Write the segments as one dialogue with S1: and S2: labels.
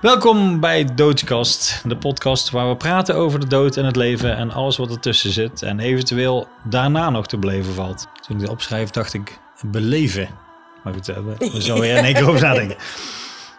S1: Welkom bij Doodskast, de podcast waar we praten over de dood en het leven en alles wat ertussen zit en eventueel daarna nog te beleven valt. Toen ik dit opschrijf dacht ik beleven. Maar goed, we zo weer in één keer over nadenken.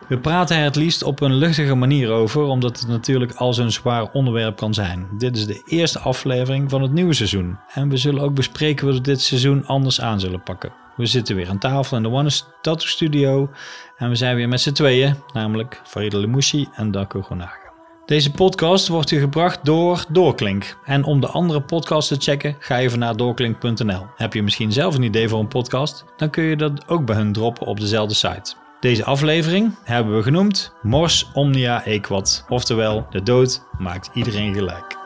S1: We praten er het liefst op een luchtige manier over, omdat het natuurlijk al zo'n zwaar onderwerp kan zijn. Dit is de eerste aflevering van het nieuwe seizoen. En we zullen ook bespreken wat we dit seizoen anders aan zullen pakken. We zitten weer aan tafel in de One Tattoo Studio en we zijn weer met z'n tweeën, namelijk Farida Lemouchi en Darko Gonaga. Deze podcast wordt u gebracht door Doorklink. En om de andere podcasts te checken, ga even naar doorklink.nl. Heb je misschien zelf een idee voor een podcast? Dan kun je dat ook bij hun droppen op dezelfde site. Deze aflevering hebben we genoemd Mors Omnia Equat, oftewel de dood maakt iedereen gelijk.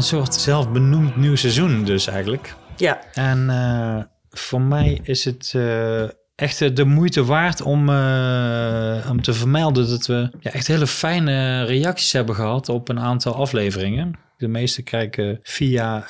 S1: Een soort zelfbenoemd nieuw seizoen dus eigenlijk.
S2: Ja.
S1: En uh, voor mij is het uh, echt de moeite waard om, uh, om te vermelden dat we ja, echt hele fijne reacties hebben gehad op een aantal afleveringen. De meeste kijken via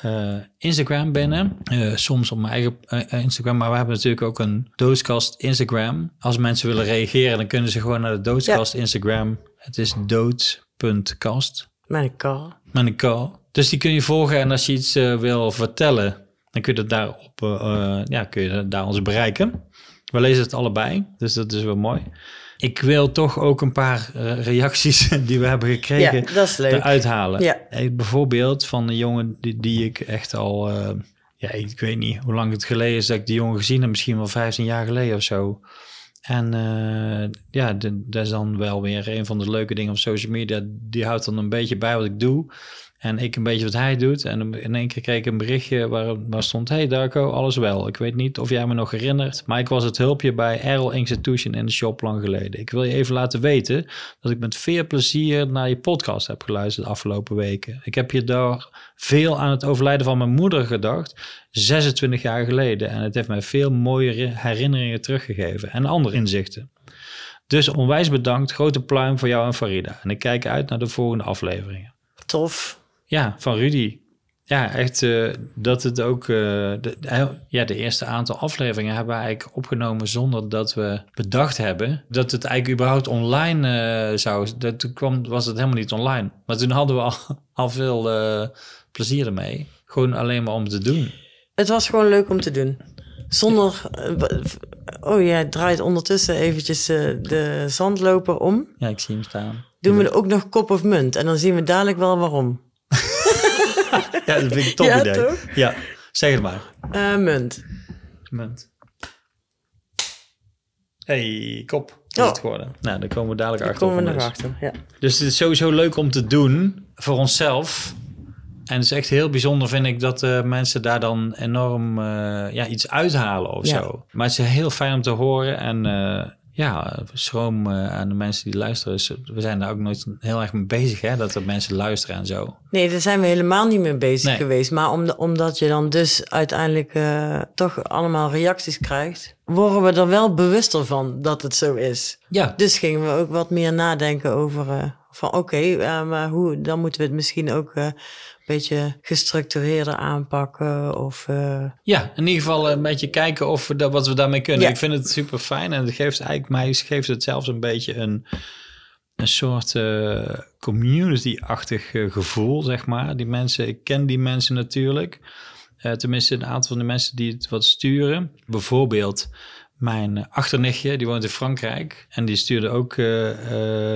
S1: Instagram binnen. soms op mijn eigen Instagram. Maar we hebben natuurlijk ook een doodskast Instagram. Als mensen willen reageren, dan kunnen ze gewoon naar de doodskast ja. Instagram. Het is dood.kast.
S2: Met een K.
S1: Met een. Dus die kun je volgen en als je iets uh, wil vertellen, dan kun je, dat daarop, uh, ja, kun je daar ons bereiken. We lezen het allebei, dus dat is wel mooi. Ik wil toch ook een paar uh, reacties die we hebben gekregen
S2: ja, dat is leuk.
S1: eruit halen.
S2: Ja.
S1: Bijvoorbeeld van een jongen die, die ik echt al, ja, ik weet niet hoe lang het geleden is dat ik die jongen gezien heb, misschien wel 15 jaar geleden of zo. En uh, ja, dat is dan wel weer een van de leuke dingen op social media. Die houdt dan een beetje bij wat ik doe. En ik een beetje wat hij doet. En in één keer kreeg ik een berichtje waar, waar stond... Hey Darko, alles wel. Ik weet niet of jij me nog herinnert... maar ik was het hulpje bij Errol Institution in de shop lang geleden. Ik wil je even laten weten... dat ik met veel plezier naar je podcast heb geluisterd de afgelopen weken. Ik heb je daar veel aan het overlijden van mijn moeder gedacht... 26 jaar geleden. En het heeft mij veel mooie herinneringen teruggegeven. En andere inzichten. Dus onwijs bedankt. Grote pluim voor jou en Farida. En ik kijk uit naar de volgende afleveringen.
S2: Tof.
S1: Ja, van Rudy. Ja, echt uh, dat het ook... Uh, de, ja, de eerste aantal afleveringen hebben we eigenlijk opgenomen... zonder dat we bedacht hebben dat het eigenlijk überhaupt online uh, zou... Dat, toen kwam, was het helemaal niet online. Maar toen hadden we al, al veel plezier ermee. Gewoon alleen maar om te doen.
S2: Het was gewoon leuk om te doen. Zonder... Oh ja, draait ondertussen eventjes de zandloper om.
S1: Ja, ik zie hem staan.
S2: Doen we er ook nog kop of munt. En dan zien we dadelijk wel waarom.
S1: ja, dat vind ik een top
S2: ja,
S1: idee.
S2: Toch?
S1: Ja, zeg het maar.
S2: Uh, munt.
S1: Munt. hey, kop is oh. het geworden. Nou, dan komen we dadelijk
S2: daar
S1: achter.
S2: komen we nog achter, ja.
S1: Dus het is sowieso leuk om te doen voor onszelf. En het is echt heel bijzonder, vind ik, dat uh, mensen daar dan enorm uh, ja, iets uithalen of ja. zo. Maar het is heel fijn om te horen. En ja, schroom aan de mensen die luisteren. Dus we zijn daar ook nooit heel erg mee bezig, hè, dat er mensen luisteren en zo.
S2: Nee, daar zijn we helemaal niet mee bezig
S1: Nee.
S2: geweest. Maar om, omdat je dan dus uiteindelijk uh, toch allemaal reacties krijgt, worden we er wel bewuster van dat het zo is.
S1: Ja,
S2: Dus gingen we ook wat meer nadenken over uh, van oké, okay, uh, maar hoe, dan moeten we het misschien ook uh, een beetje gestructureerder aanpakken. Of, uh...
S1: ja, in ieder geval een beetje kijken of we dat, wat we daarmee kunnen.
S2: Ja.
S1: Ik vind het super fijn en het geeft eigenlijk mij geeft het zelfs een beetje een, een soort community-achtig gevoel, zeg maar. Die mensen, ik ken die mensen natuurlijk. Tenminste, een aantal van de mensen die het wat sturen. Bijvoorbeeld mijn achternichtje, die woont in Frankrijk. En die stuurde ook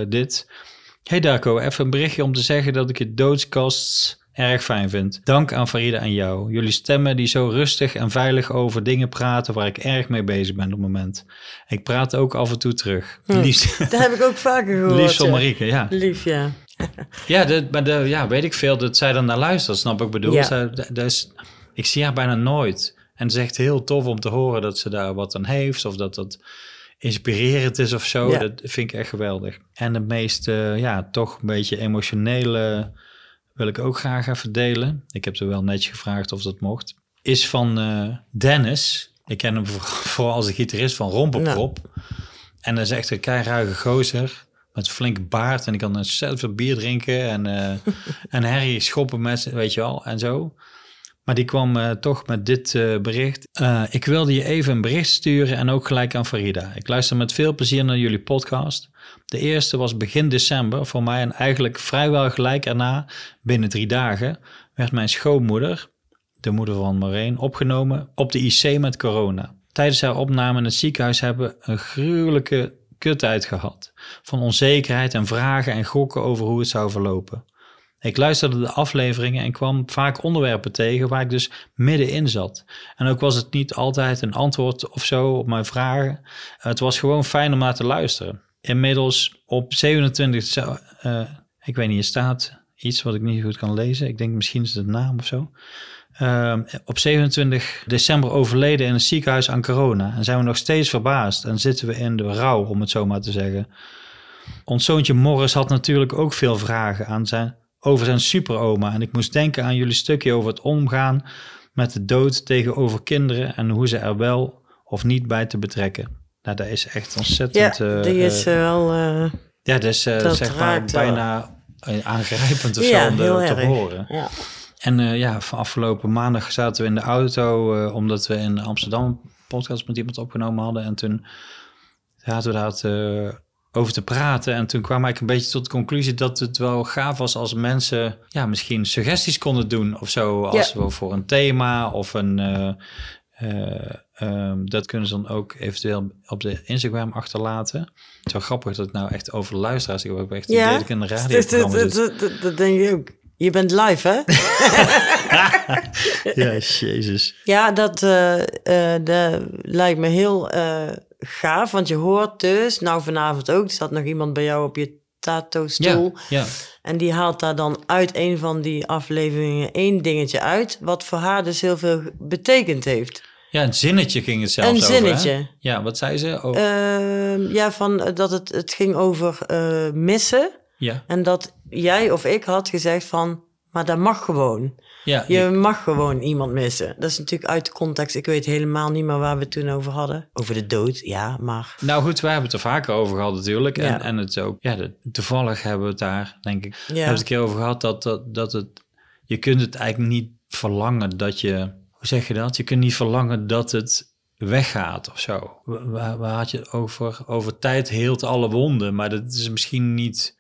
S1: dit. Hey Darko, even een berichtje om te zeggen dat ik je doodskast erg fijn vind. Dank aan Farida en jou. Jullie stemmen die zo rustig en veilig over dingen praten waar ik erg mee bezig ben op het moment. Ik praat ook af en toe terug.
S2: Hm. Liefst, dat heb ik ook vaker gehoord.
S1: Liefst van Marieke, ja.
S2: Lief, ja.
S1: ja, de, maar de, ja, weet ik veel dat zij dan naar luistert, snap ik bedoel.
S2: Ja.
S1: Zij, dus, ik zie haar bijna nooit. En het is echt heel tof om te horen dat ze daar wat aan heeft of dat dat inspirerend is of zo.
S2: Ja.
S1: Dat vind ik echt geweldig. En de meest, eh, ja, toch een beetje emotionele wil ik ook graag even delen. Ik heb er wel netjes gevraagd of dat mocht. Is van eh, Dennis. Ik ken hem voor- vooral als de gitarist van Romperprop. En dat is echt een keiruige gozer. Met een flinke baard. En ik kan zelf veel bier drinken. En, eh en Harry schoppen met, weet je wel, en zo. Maar die kwam eh, toch met dit eh, bericht. Eh, ik wilde je even een bericht sturen en ook gelijk aan Farida. Ik luister met veel plezier naar jullie podcast. De eerste was begin december voor mij en eigenlijk vrijwel gelijk erna, binnen drie dagen, werd mijn schoonmoeder, de moeder van Marijn, opgenomen op de IC met corona. Tijdens haar opname in het ziekenhuis hebben we een gruwelijke kuttijd gehad. Van onzekerheid en vragen en gokken over hoe het zou verlopen. Ik luisterde de afleveringen en kwam vaak onderwerpen tegen waar ik dus middenin zat. En ook was het niet altijd een antwoord of zo op mijn vragen. Het was gewoon fijn om naar te luisteren. Inmiddels op 27, zo- eh, ik weet niet, er staat iets wat ik niet goed kan lezen. Ik denk misschien is het de naam of zo. Ehm, op 27 december overleden in een ziekenhuis aan corona. En zijn we nog steeds verbaasd en zitten we in de rouw, om het zo maar te zeggen. Ons zoontje Morris had natuurlijk ook veel vragen aan zijn, over zijn superoma. En ik moest denken aan jullie stukje over het omgaan met de dood tegenover kinderen en hoe ze er wel of niet bij te betrekken. Nou, dat is echt
S2: Ja,
S1: ontzettend. eh,
S2: die is
S1: eh,
S2: eh, wel... eh,
S1: ja, dat is
S2: dat
S1: zeg maar
S2: wel.
S1: bijna aangrijpend of
S2: Ja,
S1: zo om de- te horen.
S2: ja.
S1: En ja, van afgelopen maandag zaten we in de auto, omdat we in Amsterdam een podcast met iemand opgenomen hadden. En toen zaten we daar het, over te praten. En toen kwam ik een beetje tot de conclusie dat het wel gaaf was als mensen ja, misschien suggesties konden doen of zo. Als we voor een thema of een. eh, eh, ehm, dat kunnen ze dan ook eventueel op de Instagram achterlaten. Het is wel grappig dat ik nou echt over luisteraars. Ik heb echt het ik in een
S2: dat,
S1: radioprogramma
S2: dat, dat, dat denk je ook. Je bent live, hè?
S1: Ja, jezus.
S2: Ja, dat, eh, eh, dat lijkt me heel eh, gaaf. Want je hoort dus, nou vanavond ook, er zat nog iemand bij jou op je tato-stoel.
S1: ja.
S2: En die haalt daar dan uit een van die afleveringen één dingetje uit. Wat voor haar dus heel veel betekend heeft.
S1: Ja, een zinnetje ging het zelfs
S2: Een
S1: over, hè?
S2: zinnetje.
S1: Ja, wat zei ze? Oh,
S2: Ehm, ja, van, dat het, het ging over missen.
S1: ja,
S2: En dat jij of ik had gezegd van, maar dat mag gewoon.
S1: ja,
S2: Je mag gewoon iemand missen. Dat is natuurlijk uit de context. Ik weet helemaal niet meer waar we het toen over hadden. Over de dood, ja, maar...
S1: Nou goed, we hebben het er vaker over gehad natuurlijk. En,
S2: Ja.
S1: en het is ook, ja, de- toevallig hebben we het daar, denk ik,
S2: Ja.
S1: hebben we het een keer over gehad dat, dat, dat het, je kunt het eigenlijk niet verlangen dat je, hoe zeg je dat? Je kunt niet verlangen dat het weggaat of zo. Waar, waar had je het over? Over tijd heelt alle wonden, maar dat is misschien niet,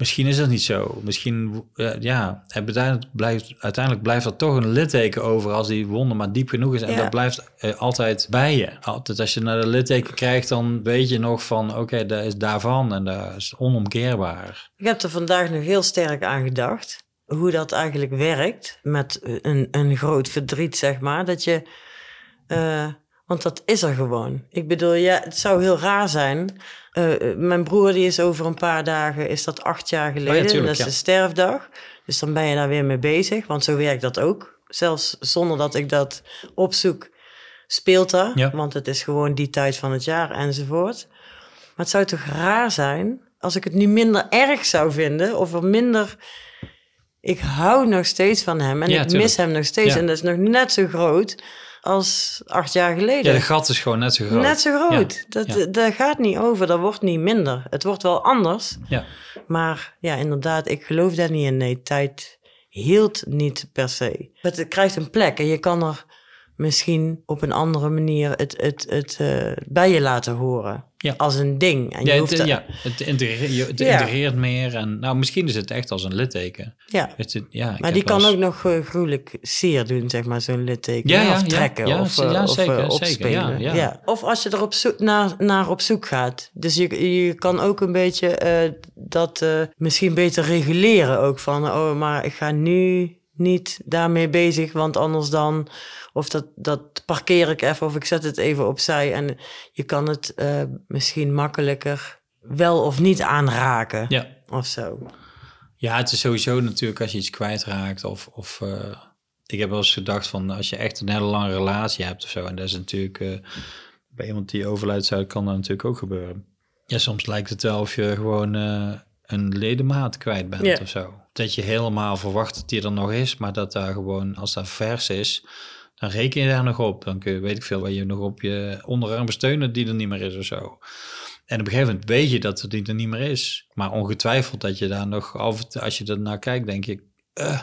S1: misschien is dat niet zo. Misschien, eh, ja, uiteindelijk blijft, uiteindelijk blijft er toch een litteken over als die wonde maar diep genoeg is. En
S2: Ja.
S1: dat blijft eh, altijd bij je. Altijd als je naar de litteken krijgt, dan weet je nog van, oké, dat is daarvan en dat is onomkeerbaar.
S2: Ik heb er vandaag nog heel sterk aan gedacht. Hoe dat eigenlijk werkt. Met een, een groot verdriet, zeg maar. Dat je... eh, want dat is er gewoon. Ik bedoel, ja, het zou heel raar zijn. Eh, mijn broer die is over een paar dagen, is dat acht jaar geleden.
S1: tuurlijk,
S2: dat is
S1: ja.
S2: de sterfdag. Dus dan ben je daar weer mee bezig. Want zo werkt dat ook. Zelfs zonder dat ik dat opzoek, speelt dat.
S1: Ja.
S2: Want het is gewoon die tijd van het jaar enzovoort. Maar het zou toch raar zijn als ik het nu minder erg zou vinden. Of er minder... Ik hou nog steeds van hem. En ik
S1: tuurlijk.
S2: mis hem nog steeds. En dat is nog net zo groot als acht jaar geleden.
S1: Ja, de gat is gewoon net zo groot.
S2: Net zo groot.
S1: Ja,
S2: Dat,
S1: ja.
S2: dat gaat niet over, dat wordt niet minder. Het wordt wel anders.
S1: Ja.
S2: Maar ja, inderdaad, ik geloof daar niet in. Nee, tijd hield niet per se. Het krijgt een plek en je kan er misschien op een andere manier het, het, het eh, bij je laten horen.
S1: Ja.
S2: Als een ding. En je
S1: Ja,
S2: hoeft
S1: het, ja, het, integreert, je- het
S2: Ja.
S1: integreert meer. En, nou, misschien is het echt als een litteken.
S2: ja.
S1: Het, ja,
S2: Maar die kan ook nog eh, gruwelijk zeer doen, zeg maar, zo'n litteken.
S1: Ja,
S2: of trekken. Of, eh, of, eh,
S1: zeker.
S2: opspelen.
S1: Ja.
S2: Of als je er op zoek naar, naar op zoek gaat. Dus je, je kan ook een beetje dat misschien beter reguleren ook. Van, oh, maar ik ga nu niet daarmee bezig, want anders dan... Of dat, dat parkeer ik even of ik zet het even opzij. En je kan het eh, misschien makkelijker wel of niet aanraken.
S1: Ja.
S2: Of zo.
S1: Ja, het is sowieso natuurlijk als je iets kwijtraakt of... of eh, ik heb wel eens gedacht van als je echt een hele lange relatie hebt of zo... en dat is natuurlijk eh, bij iemand die overlijdt zou, kan dat natuurlijk ook gebeuren. Ja, soms lijkt het wel of je gewoon een ledemaat kwijt bent
S2: Ja.
S1: of zo. Dat je helemaal verwacht dat die er nog is, maar dat daar gewoon, als dat vers is, dan reken je daar nog op. Dan kun je, weet ik veel, waar je nog op je onderarm steunen die er niet meer is of zo. En op een gegeven moment weet je dat het die er niet meer is. Maar ongetwijfeld dat je daar nog als je er naar kijkt, denk je, eh,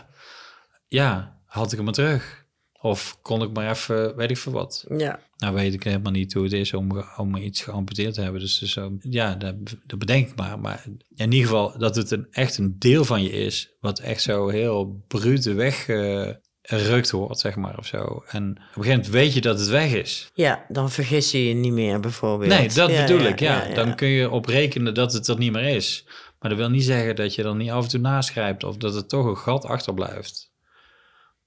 S1: ja, had ik hem maar terug. Of kon ik maar even, weet ik veel wat.
S2: Ja.
S1: Nou weet ik helemaal niet hoe het is om, om iets geamputeerd te hebben. Dus, dus eh, ja, dat, dat bedenk ik maar. Maar in ieder geval dat het een, echt een deel van je is. Wat echt zo heel brute weggerukt wordt, zeg maar, of zo. En op een gegeven moment weet je dat het weg is.
S2: ja, dan vergis je je niet meer bijvoorbeeld.
S1: Nee, dat
S2: Ja,
S1: bedoel
S2: ja,
S1: ik, ja. Dan kun je op rekenen dat het er niet meer is. Maar dat wil niet zeggen dat je er niet af en toe naast grijpt... of dat er toch een gat achterblijft.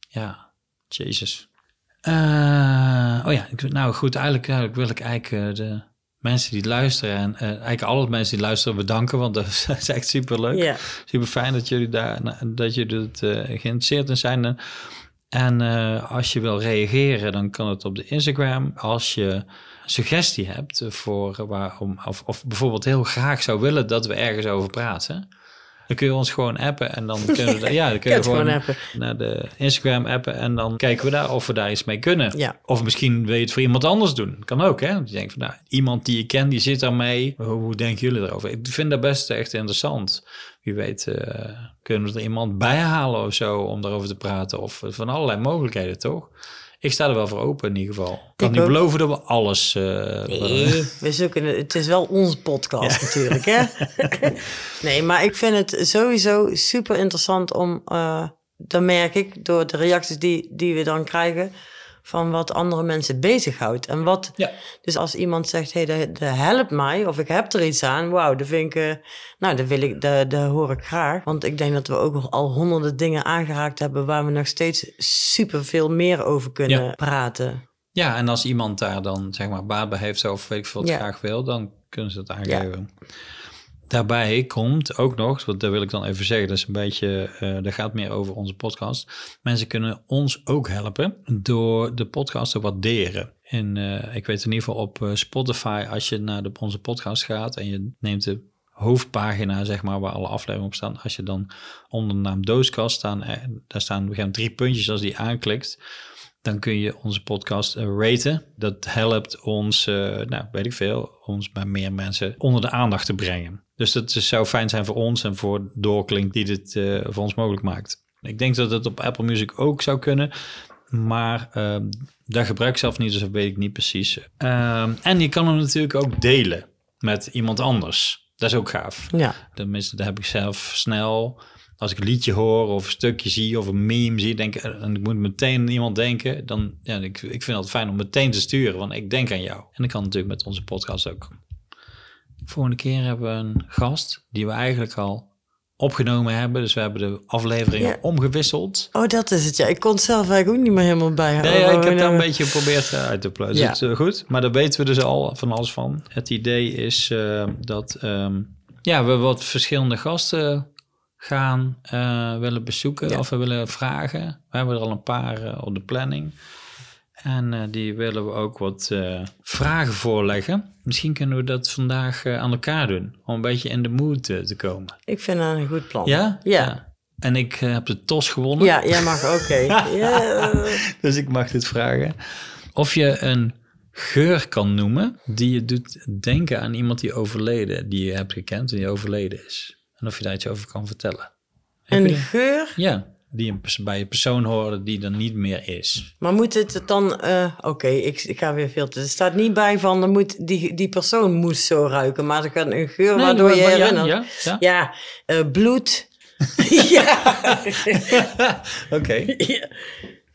S1: Ja, jezus. Eh, oh ja, ik, nou goed, eigenlijk, eigenlijk wil ik eigenlijk eh, de mensen die luisteren... en eh, eigenlijk alle mensen die luisteren bedanken... want dat is echt superleuk.
S2: Ja.
S1: Super fijn dat jullie daar dat jullie het eh, geïnteresseerd in zijn. En, eh, als je wil reageren, dan kan het op de Instagram. Als je suggestie hebt voor waarom, of, of bijvoorbeeld heel graag zou willen dat we ergens over praten. Dan kun je ons gewoon appen en dan kunnen we, ja, dan kun je
S2: gewoon
S1: naar de Instagram appen en dan kijken we daar of we daar iets mee kunnen.
S2: Ja.
S1: Of misschien wil je het voor iemand anders doen. Kan ook, hè? Want je denkt van, nou, iemand die je kent, die zit daarmee. Hoe, hoe denken jullie erover? Ik vind dat best echt interessant. Wie weet eh, kunnen we er iemand bij halen of zo om daarover te praten. Of van allerlei mogelijkheden, toch? Ik sta er wel voor open in ieder geval. Ik kan
S2: Ik
S1: niet
S2: ook.
S1: beloven dat we alles... eh,
S2: Nee, we zoeken het. Het is wel onze podcast natuurlijk, hè? nee, maar ik vind het sowieso super interessant om... eh dan merk ik door de reacties die, die we dan krijgen... van wat andere mensen bezighoudt. En wat...
S1: Ja.
S2: Dus als iemand zegt, hey, dat, dat helpt mij... of ik heb er iets aan, wauw, dat vind ik... eh, nou, dat, wil ik, dat, dat hoor ik graag. Want ik denk dat we ook nog al honderden dingen aangeraakt hebben... waar we nog steeds super veel meer over kunnen
S1: Ja.
S2: praten.
S1: Ja, en als iemand daar dan zeg maar baat bij heeft of weet ik veel wat
S2: Ja.
S1: graag wil, dan kunnen ze het aangeven. Daarbij komt ook nog, want dat wil ik dan even zeggen, dat is een beetje, dat gaat meer over onze podcast. Mensen kunnen ons ook helpen door de podcast te waarderen. En eh, ik weet in ieder geval op eh, Spotify, als je naar de, onze podcast gaat en je neemt de hoofdpagina, zeg maar, waar alle afleveringen op staan. Als je dan onder de naam Dooskast staan, daar staan moment drie puntjes als die aanklikt dan kun je onze podcast eh, raten. Dat helpt ons, eh, nou weet ik veel, ons bij meer mensen onder de aandacht te brengen. Dus dat zou fijn zijn voor ons en voor Doorklink die dit eh, voor ons mogelijk maakt. Ik denk dat het op Apple Music ook zou kunnen, maar ehm, daar gebruik ik zelf niet, dus dat weet ik niet precies. Ehm, en je kan hem natuurlijk ook delen met iemand anders. Dat is ook gaaf.
S2: Ja.
S1: Tenminste, dat heb ik zelf snel. Als ik een liedje hoor of een stukje zie of een meme zie, denk ik, en ik moet meteen aan iemand denken, dan ja, ik, ik vind het fijn om meteen te sturen, want ik denk aan jou. En dat kan natuurlijk met onze podcast ook. Volgende keer hebben we een gast die we eigenlijk al opgenomen hebben. Dus we hebben de afleveringen
S2: Ja.
S1: omgewisseld.
S2: Oh, dat is het. Ja, ik kon het zelf eigenlijk ook niet meer helemaal bijhouden.
S1: Nee, ja, ik heb daar een beetje geprobeerd eh, uit te pluizen.
S2: Ja.
S1: Dus, eh, goed, maar daar weten we dus al van alles van. Het idee is eh, dat ehm, ja, we wat verschillende gasten gaan eh, willen bezoeken
S2: Ja.
S1: of we willen vragen. We hebben er al een paar eh, op de planning. En eh, die willen we ook wat vragen voorleggen. Misschien kunnen we dat vandaag aan elkaar doen. Om een beetje in de mood te komen.
S2: Ik vind dat een goed plan.
S1: Ja?
S2: Ja.
S1: En ik heb de TOS gewonnen.
S2: Ja, jij mag, oké. Ja,
S1: Dus ik mag dit vragen. Of je een geur kan noemen die je doet denken aan iemand die overleden, die je hebt gekend en die overleden is. En of je daar iets over kan vertellen. Heb
S2: een
S1: je-
S2: geur.
S1: Ja, die een bij een persoon horen die er niet meer is.
S2: Maar moet het dan... eh, oké, ik, ik ga weer veel te... Er staat niet bij van, moet, die, die persoon moest zo ruiken. Maar er kan een geur waardoor je
S1: ja,
S2: herinnert.
S1: Ja, ja,
S2: Ja, eh, bloed. ja.
S1: Oké.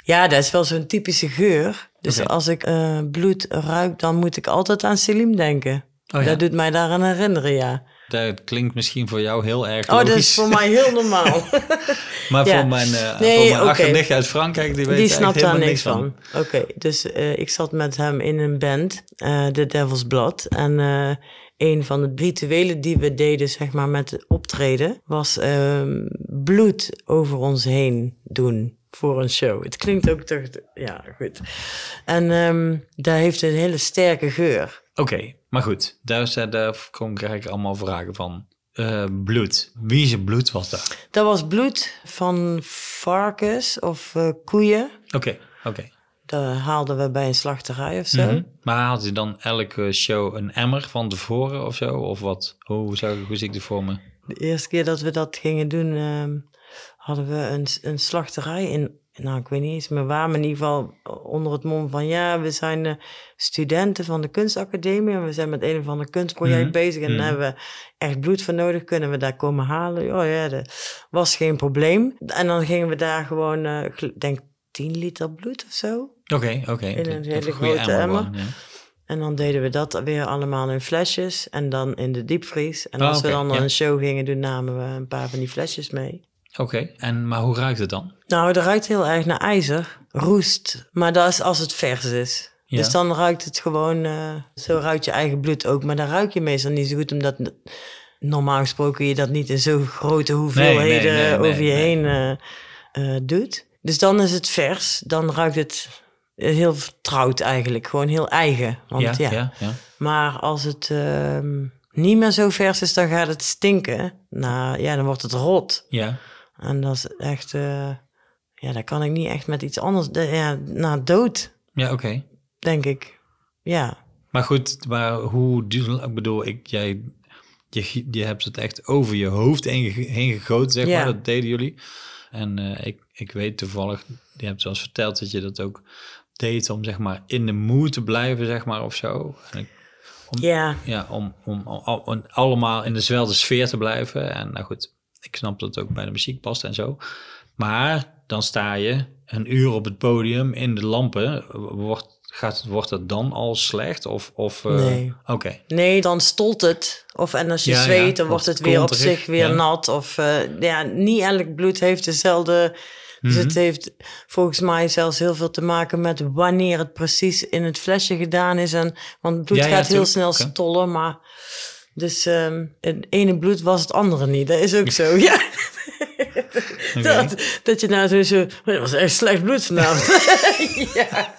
S2: ja, dat is wel zo'n typische geur. Dus als ik eh, bloed ruik, dan moet ik altijd aan Selim denken.
S1: Oh ja,
S2: Dat doet mij daaraan herinneren, ja.
S1: Dat klinkt misschien voor jou heel erg
S2: Oh,
S1: logisch.
S2: dat is voor mij heel normaal.
S1: Maar
S2: Ja.
S1: voor mijn,
S2: Nee,
S1: voor mijn uit Frankrijk, die weet
S2: Die snapt
S1: echt
S2: daar
S1: helemaal
S2: niks van. Oké, dus eh, ik zat met hem in een band, eh The Devil's Blood. En een van de rituelen die we deden, zeg maar, met het optreden, was ehm, bloed over ons heen doen. voor een show. Het klinkt ook toch, ja, goed. En ehm daar heeft een hele sterke geur.
S1: Oké, maar goed. Daar, is- daar kom ik eigenlijk allemaal vragen van. Eh, bloed. Wie zijn bloed was dat?
S2: Dat was bloed van varkens of eh, koeien.
S1: Oké, oké.
S2: Dat haalden we bij een slachterij of zo.
S1: Mhm. Maar had je dan elke show een emmer van tevoren of zo? Of wat? Hoe, zou, hoe zie ik dit voor me?
S2: De eerste keer dat we dat gingen doen, ehm, hadden we een, een slachterij in, nou ik weet niet eens meer waar, maar in ieder geval onder het mom van ja, we zijn eh, studenten van de kunstacademie en we zijn met een of ander kunstproject
S1: Mhm.
S2: bezig en daar hebben we echt bloed voor nodig, kunnen we daar komen halen? Oh ja, dat was geen probleem. En dan gingen we daar gewoon, eh, ik denk 10 liter bloed of zo.
S1: Oké, oké.
S2: In een hele
S1: dat
S2: grote emmer.
S1: ja.
S2: En dan deden we dat weer allemaal in flesjes en dan in de diepvries. En
S1: Ah,
S2: als we dan
S1: ja.
S2: een show gingen doen, namen we een paar van die flesjes mee.
S1: Oké, en maar hoe ruikt het dan?
S2: Nou, het ruikt heel erg naar ijzer, roest. Maar dat is als het vers is.
S1: Ja.
S2: Dus dan ruikt het gewoon, eh, zo ruikt je eigen bloed ook. Maar dan ruik je meestal niet zo goed, omdat normaal gesproken je dat niet in zo'n grote hoeveelheden
S1: nee, nee,
S2: over je heen eh, eh, doet. Dus dan is het vers, dan ruikt het heel vertrouwd eigenlijk, gewoon heel eigen. Want
S1: ja,
S2: ja,
S1: ja, ja.
S2: maar als het ehm, niet meer zo vers is, dan gaat het stinken. Nou ja, dan wordt het rot.
S1: Ja,
S2: En dat is echt, eh, ja, daar kan ik niet echt met iets anders, de- ja, nou, dood,
S1: ja oké.
S2: denk ik. Ja,
S1: Maar goed, maar hoe, ik bedoel, ik, jij, je, je hebt het echt over je hoofd heen, ge- heen gegoten, zeg
S2: Ja.
S1: maar. Dat deden jullie. En eh, ik, ik weet toevallig, je hebt zelfs verteld dat je dat ook deed om, zeg maar, in de mood te blijven, zeg maar, of zo. En ik,
S2: ja,
S1: ja, om, om, om, om allemaal in dezelfde sfeer te blijven. En nou goed, ik snap dat het ook bij de muziek past en zo. Maar dan sta je een uur op het podium in de lampen. Wordt, gaat, wordt het dan al slecht? Of, of, eh,
S2: Nee.
S1: Oké,
S2: nee, dan stolt het. Of en als je
S1: Ja, ja,
S2: zweet, dan wordt het weer op zich weer
S1: ja.
S2: nat. Of eh, ja, niet elk bloed heeft dezelfde... Dus
S1: Mhm.
S2: het heeft volgens mij zelfs heel veel te maken met wanneer het precies in het flesje gedaan is. En, want het bloed gaat heel snel stollen, maar... Dus ehm, het ene bloed was het andere niet. Dat is ook zo, ja. Dat, dat je nou zo. Dat was echt slecht bloed vanavond. ja.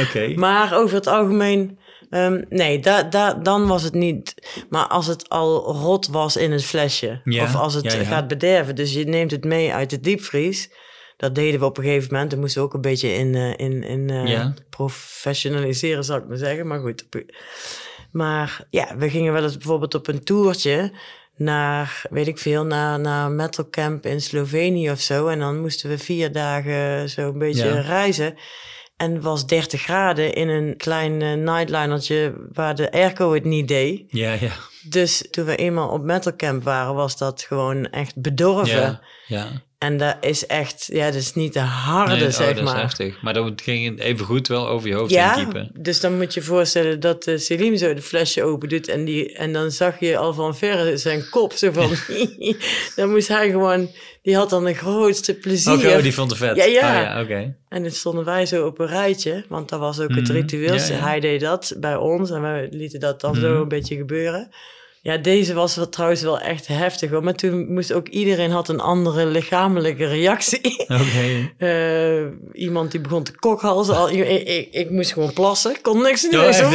S1: Oké.
S2: Maar over het algemeen... ehm, nee, da, da, dan was het niet... Maar als het al rot was in het flesje...
S1: Ja,
S2: of als het
S1: ja, ja.
S2: gaat bederven... dus je neemt het mee uit de diepvries... dat deden we op een gegeven moment. Dan moesten we ook een beetje in, eh, in, in eh, professionaliseren, zou ik maar zeggen. Maar goed. Maar ja, we gingen wel eens bijvoorbeeld op een toertje... naar, weet ik veel, naar, naar Metal Camp in Slovenië of zo. En dan moesten we vier dagen zo een beetje
S1: Ja.
S2: reizen... En het was 30 graden in een klein eh, nightlinertje waar de airco het niet deed.
S1: Ja, ja.
S2: Dus toen we eenmaal op metal camp waren, was dat gewoon echt bedorven.
S1: Ja, ja.
S2: En dat is echt, ja, dat is niet de harde,
S1: Nee, oh,
S2: zeg
S1: dat is
S2: maar.
S1: heftig. Maar dan ging even goed wel over je hoofd heen
S2: Ja,
S1: kiepen.
S2: dus dan moet je voorstellen dat uh, Selim zo de flesje open doet en, die, en dan zag je al van verre zijn kop zo van... dan moest hij gewoon... Die had dan de grootste plezier.
S1: Oké, oh, die vond het vet.
S2: Ja, ja.
S1: Oh, ja oké.
S2: En dan stonden wij zo op een rijtje, want dat was ook het
S1: Mhm,
S2: ritueel.
S1: ja, ja.
S2: Hij deed dat bij ons en wij lieten dat dan zo
S1: Mhm.
S2: een beetje gebeuren. Ja, deze was wel, trouwens wel echt heftig hoor. Maar toen moest ook iedereen had een andere lichamelijke reactie.
S1: Oké.
S2: Eh, iemand die begon te kokhalzen. Al, ik, ik, ik moest gewoon plassen. Kon niks doen.
S1: Oh,
S2: zo,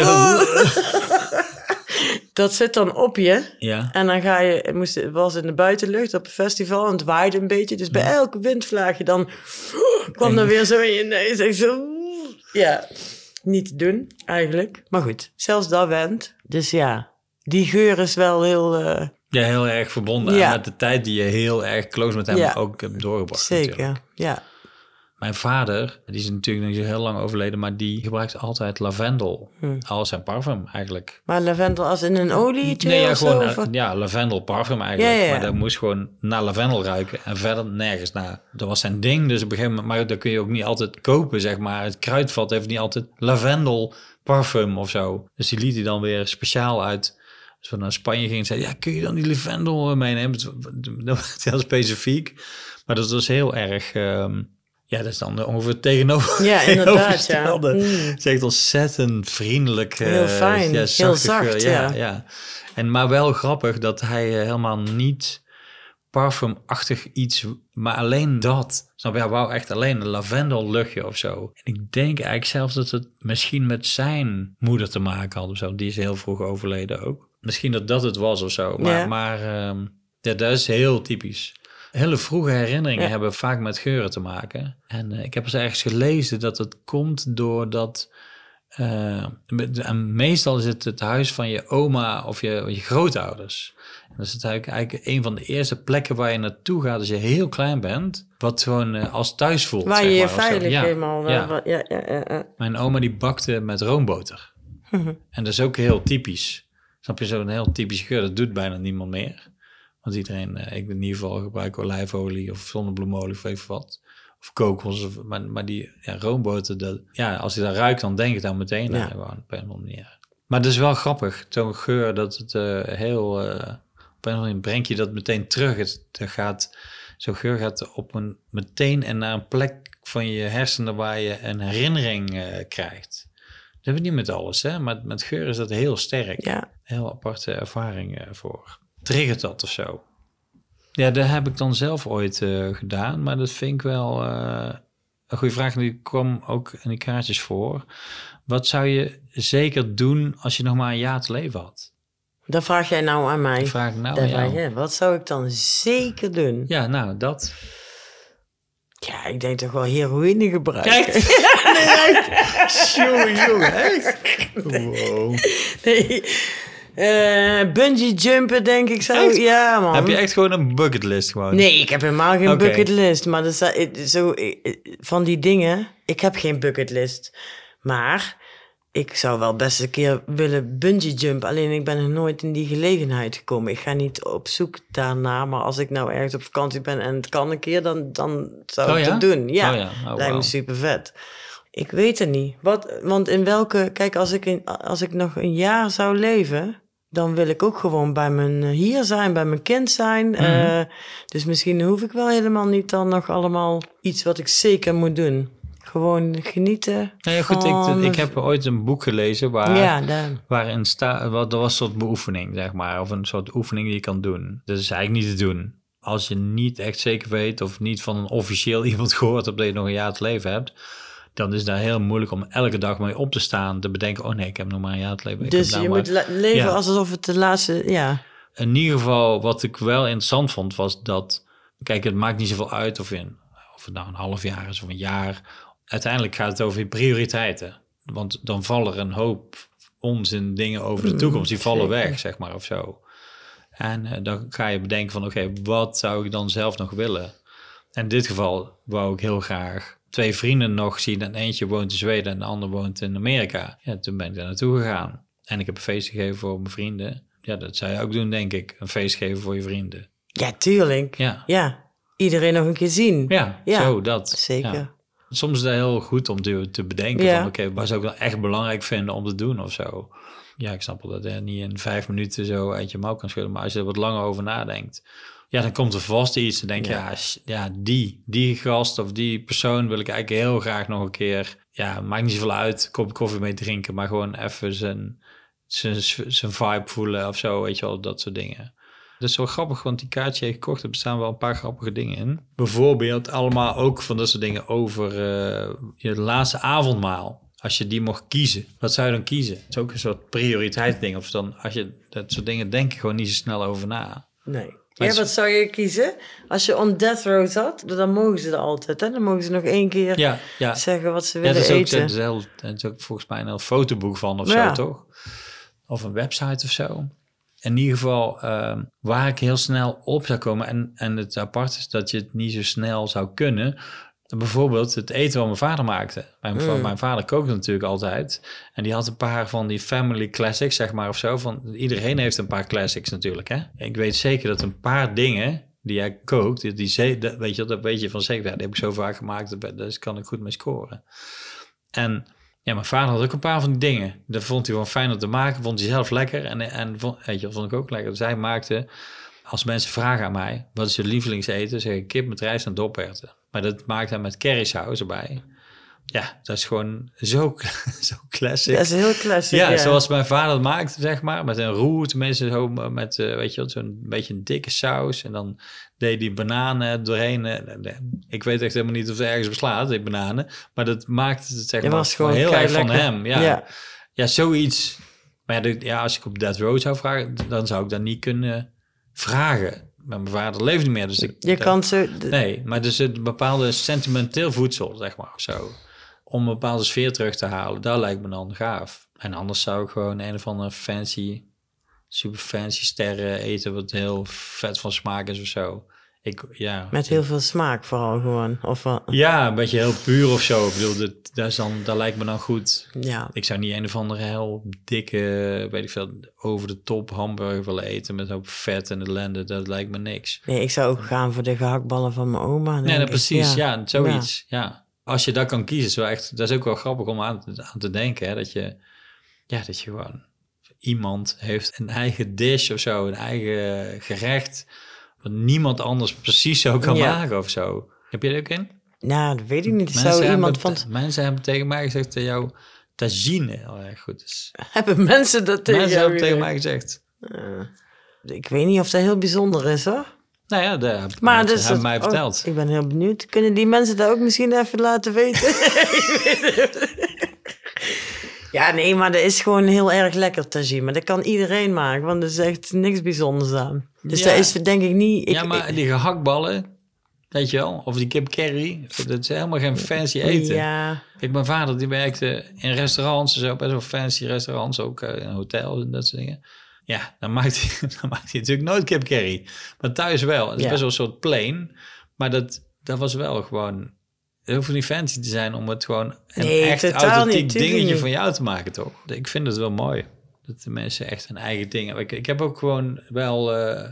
S2: dat zit dan op je.
S1: Ja.
S2: En dan ga je, het moest, het was in de buitenlucht op een festival en het waaide een beetje. Dus bij elke windvlaagje dan kwam er weer zo in je neus. Zo, ja, niet te doen eigenlijk. Maar goed, zelfs dat went. Dus ja, die geur is wel heel, eh,
S1: Ja, heel erg verbonden
S2: Ja.
S1: met de tijd die je heel erg close met hem
S2: Ja.
S1: ook hebt doorgebracht. natuurlijk.
S2: zeker. Ja.
S1: Mijn vader, die is natuurlijk nog niet zo heel lang overleden, maar die gebruikt altijd lavendel
S2: Hm.
S1: als zijn parfum eigenlijk.
S2: Maar lavendel als in een olietje
S1: Nee, ja,
S2: zo,
S1: gewoon
S2: wat?
S1: eh, ja, lavendel parfum eigenlijk.
S2: Ja, ja, ja.
S1: Maar dat moest gewoon naar lavendel ruiken en verder nergens naar. Dat was zijn ding, dus op een gegeven moment, maar dat kun je ook niet altijd kopen, zeg maar. Het kruidvat heeft niet altijd lavendel parfum of zo. Dus die liet hij dan weer speciaal uit. Als we naar Spanje gingen, zei ja, kun je dan die lavendel eh, meenemen? Dat was heel specifiek. Maar dat was heel erg... ehm, ja, dat is dan ongeveer tegenover.
S2: Ja, inderdaad, ja. Mm.
S1: Het is echt ontzettend vriendelijk. eh,
S2: Heel fijn, heel
S1: zachte
S2: zacht, ja.
S1: ja. En maar wel grappig dat hij eh, helemaal niet parfumachtig iets, maar alleen dat. Snap je? Hij wou echt alleen een lavendelluchtje of zo. En ik denk eigenlijk zelfs dat het misschien met zijn moeder te maken had of zo. Die is heel vroeg overleden ook. Misschien dat dat het was of zo. Maar,
S2: Ja.
S1: maar ehm, ja, dat is heel typisch. Hele vroege herinneringen
S2: Ja.
S1: hebben vaak met geuren te maken. En eh, ik heb eens ergens gelezen dat het komt doordat... eh, en meestal is het het huis van je oma of je, je grootouders. En dat is het eigenlijk, eigenlijk een van de eerste plekken waar je naartoe gaat als je heel klein bent. Wat gewoon eh, als thuis voelt.
S2: Waar
S1: zeg
S2: je je veilig
S1: Ja,
S2: helemaal...
S1: ja.
S2: Ja. Ja, ja, ja, ja.
S1: Mijn oma die bakte met roomboter. En dat is ook heel typisch. Snap je, zo'n heel typische geur. Dat doet bijna niemand meer. Want iedereen, eh, ik in ieder geval gebruik olijfolie of zonnebloemolie of even wat. Of kokos. Of, maar, maar die ja, roomboter, dat, ja, als je daar ruikt, dan denk ik daar meteen
S2: Ja.
S1: aan. Gewoon, op een of andere manier. Maar het is wel grappig. Zo'n geur, dat het eh, heel... eh, op een of andere manier brengt je dat meteen terug. Het, het gaat, zo'n geur gaat op een, meteen en naar een plek van je hersenen waar je een herinnering krijgt. Dat hebben we niet met alles, hè? maar met geur is dat heel sterk.
S2: ja.
S1: Heel aparte ervaring eh, voor. Triggert dat of zo? Ja, dat heb ik dan zelf ooit eh, gedaan, maar dat vind ik wel eh, een goede vraag. Die kwam ook in die kaartjes voor. Wat zou je zeker doen als je nog maar een jaar te leven had?
S2: Dat vraag jij nou aan mij.
S1: Die vraag ik nou
S2: Dat
S1: aan
S2: vraag
S1: jou.
S2: jij. Wat zou ik dan zeker doen?
S1: Ja, nou, dat.
S2: Ja, ik denk toch wel heroïne gebruiken.
S1: Nee, echt? Jongen, jongen, echt? Wow.
S2: Nee. Eh, bungee jumpen, denk ik zo.
S1: Echt?
S2: Ja, man.
S1: Heb je echt gewoon een bucketlist gewoon?
S2: Nee, ik heb helemaal geen bucketlist. Maar dat is, eh, zo, eh, van die dingen, ik heb geen bucketlist. Maar ik zou wel best een keer willen bungee jumpen. Alleen ik ben nog nooit in die gelegenheid gekomen. Ik ga niet op zoek daarna. Maar als ik nou ergens op vakantie ben en het kan een keer, dan, dan zou
S1: Oh
S2: ik
S1: ja?
S2: dat doen. Ja,
S1: Oh ja, oh,
S2: lijkt me super vet. Ik weet het niet. Wat, want in welke... Kijk, als ik, in, als ik nog een jaar zou leven... dan wil ik ook gewoon bij mijn eh, hier zijn, bij mijn kind zijn.
S1: Mhm.
S2: Eh, dus misschien hoef ik wel helemaal niet dan nog allemaal iets wat ik zeker moet doen. Gewoon genieten
S1: Nou ja, goed,
S2: van...
S1: ik, ik heb ooit een boek gelezen waar,
S2: Ja,
S1: waarin staat, wat, er was een soort beoefening, zeg maar, of een soort oefening die je kan doen. Dat is eigenlijk niet te doen. Als je niet echt zeker weet of niet van een officieel iemand gehoord hebt dat je nog een jaar te leven hebt, dan is dat heel moeilijk om elke dag mee op te staan, te bedenken, oh nee, ik heb nog maar een jaar te leven.
S2: Dus je moet leven
S1: Ja.
S2: alsof het de laatste... Ja,
S1: In ieder geval, wat ik wel interessant vond, was dat... Kijk, het maakt niet zoveel uit of, een- of het nou een half jaar is of een jaar. Uiteindelijk gaat het over je prioriteiten. Want dan vallen er een hoop onzin dingen over de toekomst. Die vallen
S2: zeker.
S1: weg, zeg maar, of zo. En eh, dan ga je bedenken van, oké, wat zou ik dan zelf nog willen? En in dit geval wou ik heel graag twee vrienden nog zien. En eentje woont in Zweden en de ander woont in Amerika. Ja, toen ben ik daar naartoe gegaan. En ik heb een feest gegeven voor mijn vrienden. Ja, dat zou je ook doen, denk ik. Een feest geven voor je vrienden.
S2: ja tuurlijk.
S1: Ja,
S2: Ja, iedereen nog een keer zien.
S1: ja,
S2: Ja,
S1: zo dat.
S2: Zeker.
S1: Ja. Soms is dat heel goed om te, te bedenken
S2: Ja.
S1: van... oké, wat zou ik dan echt belangrijk vinden om te doen of zo. Ja, ik snap wel dat je niet in vijf minuten zo uit je mouw kan schudden. Maar als je er wat langer over nadenkt... ja, dan komt er vast iets. Dan denk je, ja, sh- ja die, die gast of die persoon wil ik eigenlijk heel graag nog een keer... ja, maakt niet zoveel uit, kopje koffie mee drinken... maar gewoon even zijn, zijn, zijn vibe voelen of zo, weet je wel, dat soort dingen. Dat is wel grappig, want die kaartje heeft gekocht, er bestaan wel een paar grappige dingen in. Bijvoorbeeld allemaal ook van dat soort dingen over eh, je laatste avondmaal. Als je die mocht kiezen, wat zou je dan kiezen? Het is ook een soort prioriteitsding. Of dan, als je dat soort dingen denk je gewoon niet zo snel over na.
S2: Nee. Ja, wat zou je kiezen? Als je on death row zat, dan mogen ze er altijd. Hè? Dan mogen ze nog één keer
S1: Ja, ja.
S2: zeggen wat ze
S1: Ja,
S2: willen
S1: dat is, ook,
S2: eten.
S1: dat, is heel, dat is ook volgens mij een fotoboek van of
S2: Ja.
S1: zo, toch? Of een website of zo. In ieder geval, ehm, waar ik heel snel op zou komen... En, en het apart is dat je het niet zo snel zou kunnen... Bijvoorbeeld het eten wat mijn vader maakte. Mijn,
S2: Mm.
S1: mijn vader kookte natuurlijk altijd. En die had een paar van die family classics, zeg maar, of zo. Van, iedereen heeft een paar classics natuurlijk, hè. Ik weet zeker dat een paar dingen die hij kookt... Die, dat, weet je, dat weet je van zeker. Ja, die heb ik zo vaak gemaakt, daar dus kan ik goed mee scoren. En ja, mijn vader had ook een paar van die dingen. Dat vond hij gewoon fijn om te maken. Vond hij zelf lekker. En, en vond, weet je, dat vond ik ook lekker. Dus hij maakte, als mensen vragen aan mij... wat is je lievelingseten? Zeg ik kip met rijst en doperwten. Maar dat maakte hij met currysaus erbij. Ja, dat is gewoon zo, zo classic.
S2: Dat is heel classic.
S1: ja,
S2: Ja,
S1: zoals mijn vader het maakte, zeg maar. Met een roer, tenminste zo met, eh, weet je wel, zo'n beetje een dikke saus. En dan deed die bananen doorheen. Ik weet echt helemaal niet of het ergens beslaat, die bananen. Maar dat maakte het, zeg maar,
S2: was gewoon
S1: heel erg van hem. Ja, ja.
S2: ja.
S1: zoiets. Maar ja, als ik op Dead Road zou vragen, dan zou ik dat niet kunnen vragen. Maar mijn vader leeft niet meer, dus ik...
S2: Je
S1: dat-
S2: kan zo...
S1: Nee, maar dus het bepaalde sentimenteel voedsel, zeg maar, of zo. Om een bepaalde sfeer terug te halen, dat lijkt me dan gaaf. En anders zou ik gewoon een of andere fancy, super fancy sterren eten, wat heel vet van smaak is of zo. Ik, ja.
S2: Met heel veel smaak vooral gewoon. Of wat?
S1: Ja, een beetje heel puur of zo. Ik bedoel, dat, dat, is dan, dat lijkt me dan goed.
S2: Ja.
S1: Ik zou niet een of andere heel dikke, weet ik veel, over de top hamburger willen eten met hoop vet en ellende. Dat lijkt me niks.
S2: Nee, ik zou ook gaan voor de gehaktballen van mijn oma.
S1: Nee,
S2: ik.
S1: precies. Ja, zoiets. Ja. Als je dat kan kiezen, is wel echt, dat is ook wel grappig om aan te, aan te denken. Hè? Dat, je, ja, dat je gewoon iemand heeft een eigen dish of zo, een eigen gerecht, wat niemand anders precies zo kan
S2: Ja.
S1: maken of zo. Heb je er ook in?
S2: Nou, dat weet ik niet.
S1: Mensen
S2: Zou iemand
S1: hebben,
S2: van...
S1: mensen hebben tegen mij gezegd dat jouw tagine heel erg goed is.
S2: Hebben mensen dat tegen
S1: mensen hebben tegen mij gezegd.
S2: Ik weet niet of dat heel bijzonder is, hoor.
S1: Nou ja, dat hebben
S2: Maar dus
S1: hebben mij
S2: oh,
S1: verteld.
S2: ik ben heel benieuwd. Kunnen die mensen dat ook misschien even laten weten? Ja, nee, maar dat is gewoon heel erg lekker tagine. Maar dat kan iedereen maken, want er is echt niks bijzonders aan. Dus
S1: Ja.
S2: dat is denk ik niet... Ik,
S1: ja, maar die gehaktballen, weet je wel, of die kip curry, dat is helemaal geen fancy eten.
S2: Ja,
S1: Kijk, mijn vader die werkte in restaurants en zo, best wel fancy restaurants, ook eh, in hotels en dat soort dingen. Ja, dan maakt hij, dan maakt hij natuurlijk nooit kip curry. Maar thuis wel. Het is
S2: Ja.
S1: best wel een soort plain. Maar dat, dat was wel gewoon... Het hoeft niet fancy te zijn om het gewoon een
S2: Nee,
S1: echt authentiek
S2: niet,
S1: dingetje van jou te maken, toch? Ik vind het wel mooi. Dat de mensen echt hun eigen dingen... Ik, ik heb ook gewoon wel... eh,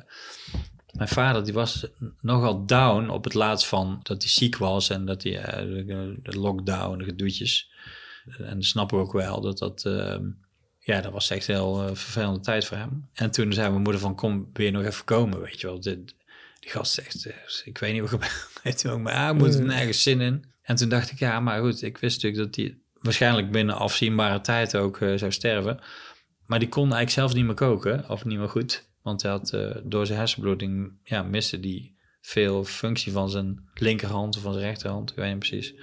S1: mijn vader die was nogal down op het laatst van dat hij ziek was en dat hij eh, de, lockdown, de gedoetjes. En dat snap ik ook wel dat dat, ehm, ja, dat was echt een heel eh, vervelende tijd voor hem. En toen zei mijn moeder van kom, je nog even komen, weet je wel. Dit- die gast zegt, eh, ik weet niet wat weet je ook, maar hij moet er nergens zin in. En toen dacht ik, ja, maar goed, ik wist natuurlijk dat hij waarschijnlijk binnen afzienbare tijd ook eh, zou sterven. Maar die kon eigenlijk zelf niet meer koken, of niet meer goed. Want hij had eh, door zijn hersenbloeding, ja, miste die veel functie van zijn linkerhand of van zijn rechterhand. Ik weet niet precies.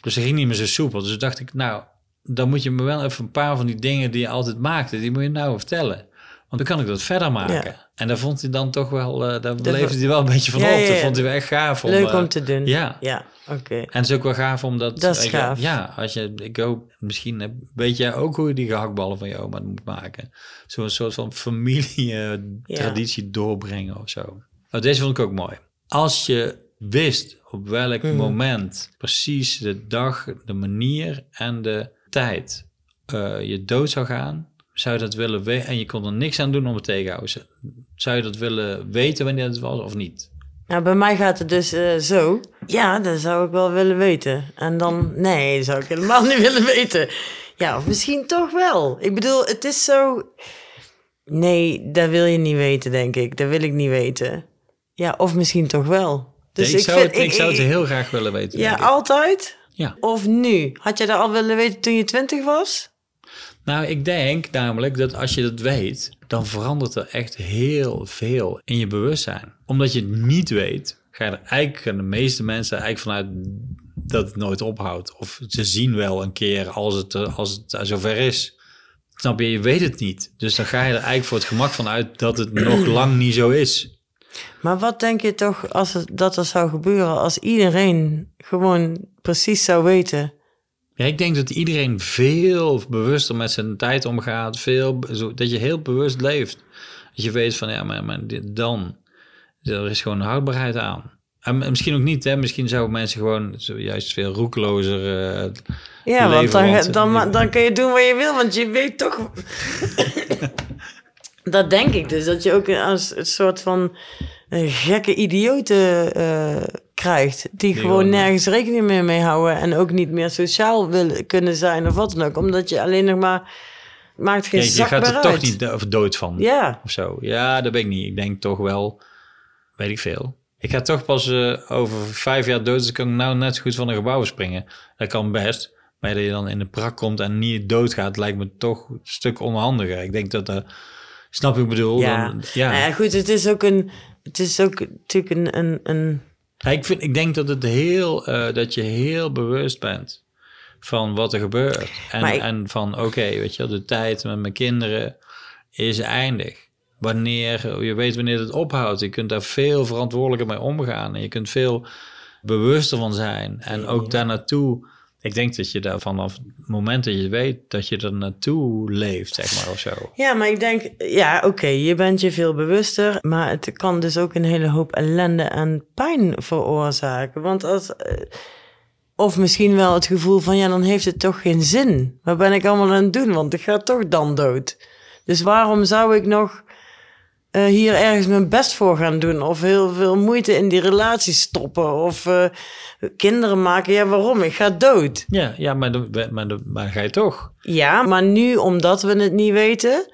S1: Dus hij ging niet meer zo soepel. Dus dacht ik, nou, dan moet je me wel even een paar van die dingen die je altijd maakte, die moet je nou vertellen. Want dan kan ik dat verder maken.
S2: Ja.
S1: En daar vond hij dan toch wel, eh daar leefde hij wel een beetje van
S2: Ja,
S1: op. Dat
S2: ja.
S1: vond hij wel echt gaaf. Om,
S2: leuk
S1: eh,
S2: om te doen.
S1: Ja.
S2: Ja, oké.
S1: En het is ook wel gaaf omdat...
S2: Dat is gaaf.
S1: Ja, als je, ik hoop, misschien weet jij ook hoe je die gehaktballen van je oma moet maken. Zo'n soort van familie-traditie doorbrengen of zo. Nou, deze vond ik ook mooi. Als je wist op welk
S2: Mhm.
S1: moment precies de dag, de manier en de tijd eh, je dood zou gaan, zou je dat willen weten en je kon er niks aan doen om het tegenhouden. Zou je dat willen weten wanneer het was of niet?
S2: Nou, bij mij gaat het dus eh, zo. Ja, dat zou ik wel willen weten. En dan, nee, dat zou ik helemaal niet willen weten. Ja, of misschien toch wel. Ik bedoel, het is zo... Nee, dat wil je niet weten, denk ik. Dat wil ik niet weten. Ja, of misschien toch wel. Dus
S1: ik, zou
S2: vind-
S1: het, ik, zou het heel graag willen weten.
S2: Ja,
S1: ik.
S2: altijd?
S1: Ja.
S2: Of nu? Had jij dat al willen weten toen je twintig was?
S1: Nou, ik denk namelijk dat als je dat weet, dan verandert er echt heel veel in je bewustzijn. Omdat je het niet weet, ga je er eigenlijk, de meeste mensen eigenlijk vanuit dat het nooit ophoudt. Of ze zien wel een keer als het, als het zover is. Snap je, je weet het niet. Dus dan ga je er eigenlijk voor het gemak van uit dat het nog lang niet zo is.
S2: Maar wat denk je toch als het, dat er zou gebeuren als iedereen gewoon precies zou weten?
S1: Ja, ik denk dat iedereen veel bewuster met zijn tijd omgaat. Veel, zo- dat je heel bewust leeft. Dat je weet van, ja, maar, maar dit, dan... Er is gewoon houdbaarheid aan. En misschien ook niet, hè. Misschien zouden mensen gewoon juist veel roekelozer... eh,
S2: Ja, want
S1: leven,
S2: dan,
S1: want-
S2: dan, ma- dan kun je doen wat je wil, want je weet toch... dat denk ik dus, dat je ook als een soort van eh, gekke idioten eh, krijgt... die, gewoon
S1: gewoon-
S2: nergens rekening meer mee houden... en ook niet meer sociaal willen kunnen zijn of wat dan ook. Omdat je alleen nog maar... maakt geen
S1: Kijk, je gaat er toch niet dood van.
S2: Ja,
S1: Of zo. Ja, dat ben ik niet. Ik denk toch wel... Weet ik veel. Ik ga toch pas eh, over vijf jaar dood, dus kan ik nou net zo goed van een gebouw springen. Dat kan best. Maar dat je dan in de prak komt en niet doodgaat, lijkt me toch een stuk onhandiger. Ik denk dat dat... Snap je wat ik bedoel?
S2: Ja.
S1: Dan, ja.
S2: Nou ja, goed, het is ook een... Het is ook natuurlijk een... een, een
S1: Ja, ik, vind, ik denk dat, het heel, eh, dat je heel bewust bent van wat er gebeurt. En,
S2: ik-
S1: en van, oké, weet je de tijd met mijn kinderen is eindig. Wanneer, je weet wanneer het ophoudt. Je kunt daar veel verantwoordelijker mee omgaan. En je kunt veel bewuster van zijn. En ook daar naartoe... Ik denk dat je daar vanaf het moment dat je weet... dat je er naartoe leeft, zeg maar, of zo.
S2: Ja, maar ik denk, ja, oké, je bent je veel bewuster, maar het kan dus ook een hele hoop ellende en pijn veroorzaken. Want als, eh, of misschien wel het gevoel van, ja, dan heeft het toch geen zin. Wat ben ik allemaal aan het doen? Want ik ga toch dan dood. Dus waarom zou ik nog eh, hier ergens mijn best voor gaan doen? Of heel veel moeite in die relatie stoppen? Of eh, kinderen maken? Ja, waarom? Ik ga dood.
S1: Ja, ja maar, de, maar, de, maar ga je toch.
S2: Ja, maar nu, omdat we het niet weten,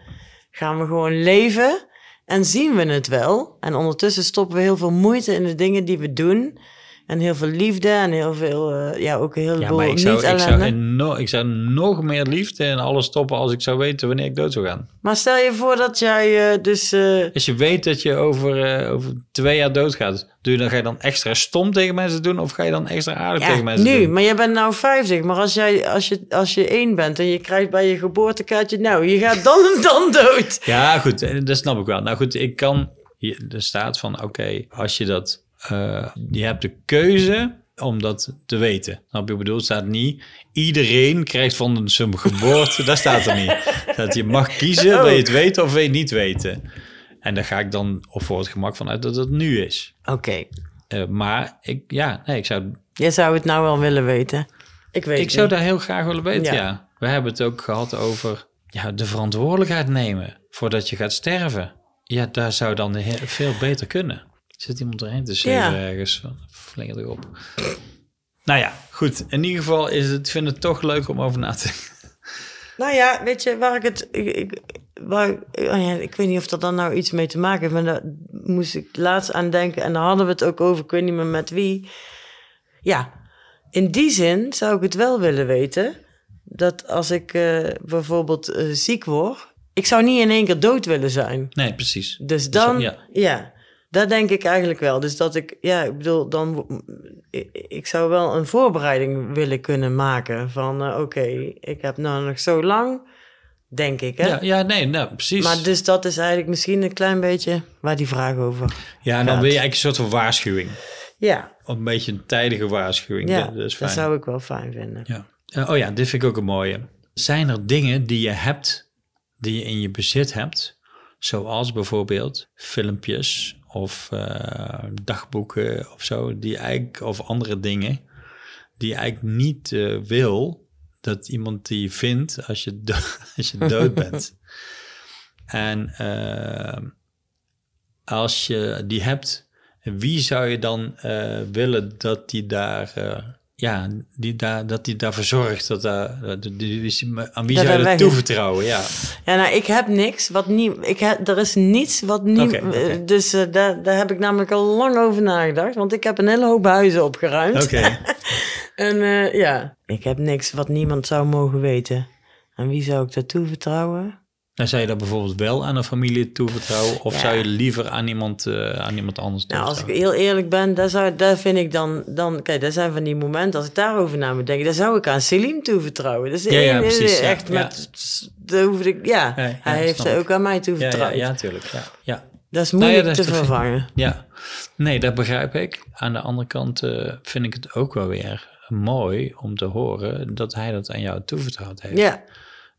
S2: gaan we gewoon leven en zien we het wel. En ondertussen stoppen we heel veel moeite in de dingen die we doen. En heel veel liefde en heel veel, eh, ja, ook een
S1: Ja, zou,
S2: niet
S1: ik, zou ik zou nog meer liefde in alles stoppen als ik zou weten wanneer ik dood zou gaan.
S2: Maar stel je voor dat jij eh, dus... eh,
S1: Als je weet dat je over, over twee jaar doodgaat, doe je dan, ga je dan extra stom tegen mensen doen of ga je dan extra aardig
S2: ja,
S1: tegen mensen
S2: nu,
S1: doen?
S2: maar jij bent nou 50. Maar als, jij, als, je, als je één bent en je krijgt bij je geboortekaartje... Nou, je gaat dan en dan dood.
S1: Ja, goed, dat snap ik wel. Nou goed, ik kan, er staat van, oké, als je dat, eh, je hebt de keuze om dat te weten. Snap je ik bedoel? Staat niet, iedereen krijgt van zijn geboorte, dat staat er niet. Dat je mag kiezen, wil je het weten of wil je het niet weten. En daar ga ik dan op voor het gemak van uit dat het nu is.
S2: Oké,
S1: Eh, maar ik, ja, nee, ik zou,
S2: jij zou het nou wel willen weten. Ik weet
S1: ik zou daar heel graag willen weten,
S2: Ja.
S1: ja. We hebben het ook gehad over ja, de verantwoordelijkheid nemen voordat je gaat sterven. Ja, daar zou dan veel beter kunnen. Zit iemand erheen te zeven
S2: Ja.
S1: ergens? Flinger erop. Nou ja, goed. In ieder geval is het, ik vind het toch leuk om over na te denken.
S2: Nou ja, weet je, waar ik het... Ik, ik, waar, oh ja, ik weet niet of dat dan nou iets mee te maken heeft... maar daar moest ik laatst aan denken... en daar hadden we het ook over, ik weet niet meer met wie. Ja, in die zin zou ik het wel willen weten... dat als ik eh, bijvoorbeeld eh, ziek word... ik zou niet in één keer dood willen zijn.
S1: Nee, precies.
S2: Dus dan,
S1: ja.
S2: ja. Dat denk ik eigenlijk wel. Dus dat ik, ja, ik bedoel, dan, ik, zou wel een voorbereiding willen kunnen maken van, eh, oké, ik heb nou nog zo lang, denk ik, hè.
S1: Ja, ja, nee, nou, precies.
S2: Maar dus dat is eigenlijk misschien een klein beetje waar die vraag over.
S1: ja, en dan
S2: gaat.
S1: wil je eigenlijk een soort van waarschuwing.
S2: Ja,
S1: Of een beetje een tijdige waarschuwing.
S2: ja
S1: dat, dat is
S2: dat
S1: fijn.
S2: zou ik wel fijn vinden.
S1: Ja. Eh, oh ja, dit vind ik ook een mooie. Zijn er dingen die je hebt, die je in je bezit hebt, zoals bijvoorbeeld filmpjes of eh, dagboeken of zo, die eigenlijk, of andere dingen, die je eigenlijk niet eh, wil dat iemand die vindt als je, als je dood bent. en eh, als je die hebt, wie zou je dan willen dat die daar, ja, die daar, dat die daarvoor zorgt? Dat daar, die- die- aan wie
S2: Dat
S1: zou je dat toevertrouwen? Ja.
S2: Ja, nou, ik heb niks wat niet. Ik heb, er is niets wat niet. Eh, Dus eh, daar, daar heb ik namelijk al lang over nagedacht. Want ik heb een hele hoop huizen opgeruimd.
S1: Oké.
S2: En eh, ja, ik heb niks wat niemand zou mogen weten. En wie zou ik dat toevertrouwen?
S1: Dan zou je dat bijvoorbeeld wel aan een familie toevertrouwen? Of
S2: Ja.
S1: zou je liever aan iemand, eh, aan iemand anders
S2: Nou, als ik heel eerlijk ben, daar, zou, daar vind ik dan, dan... Kijk, dat zijn van die momenten, als ik daarover na moet denken... daar zou ik aan Selim toevertrouwen. Dus
S1: Ja, ja, precies,
S2: echt met... Daar hoefde ik, ja, hij heeft
S1: ik.
S2: ook aan mij toevertrouwd.
S1: ja, natuurlijk. Ja, ja.
S2: Dat is
S1: Nou
S2: moeilijk
S1: dat is
S2: te vervangen.
S1: Ja, nee, dat begrijp ik. Aan de andere kant eh, vind ik het ook wel weer mooi om te horen dat hij dat aan jou toevertrouwd heeft.
S2: Ja,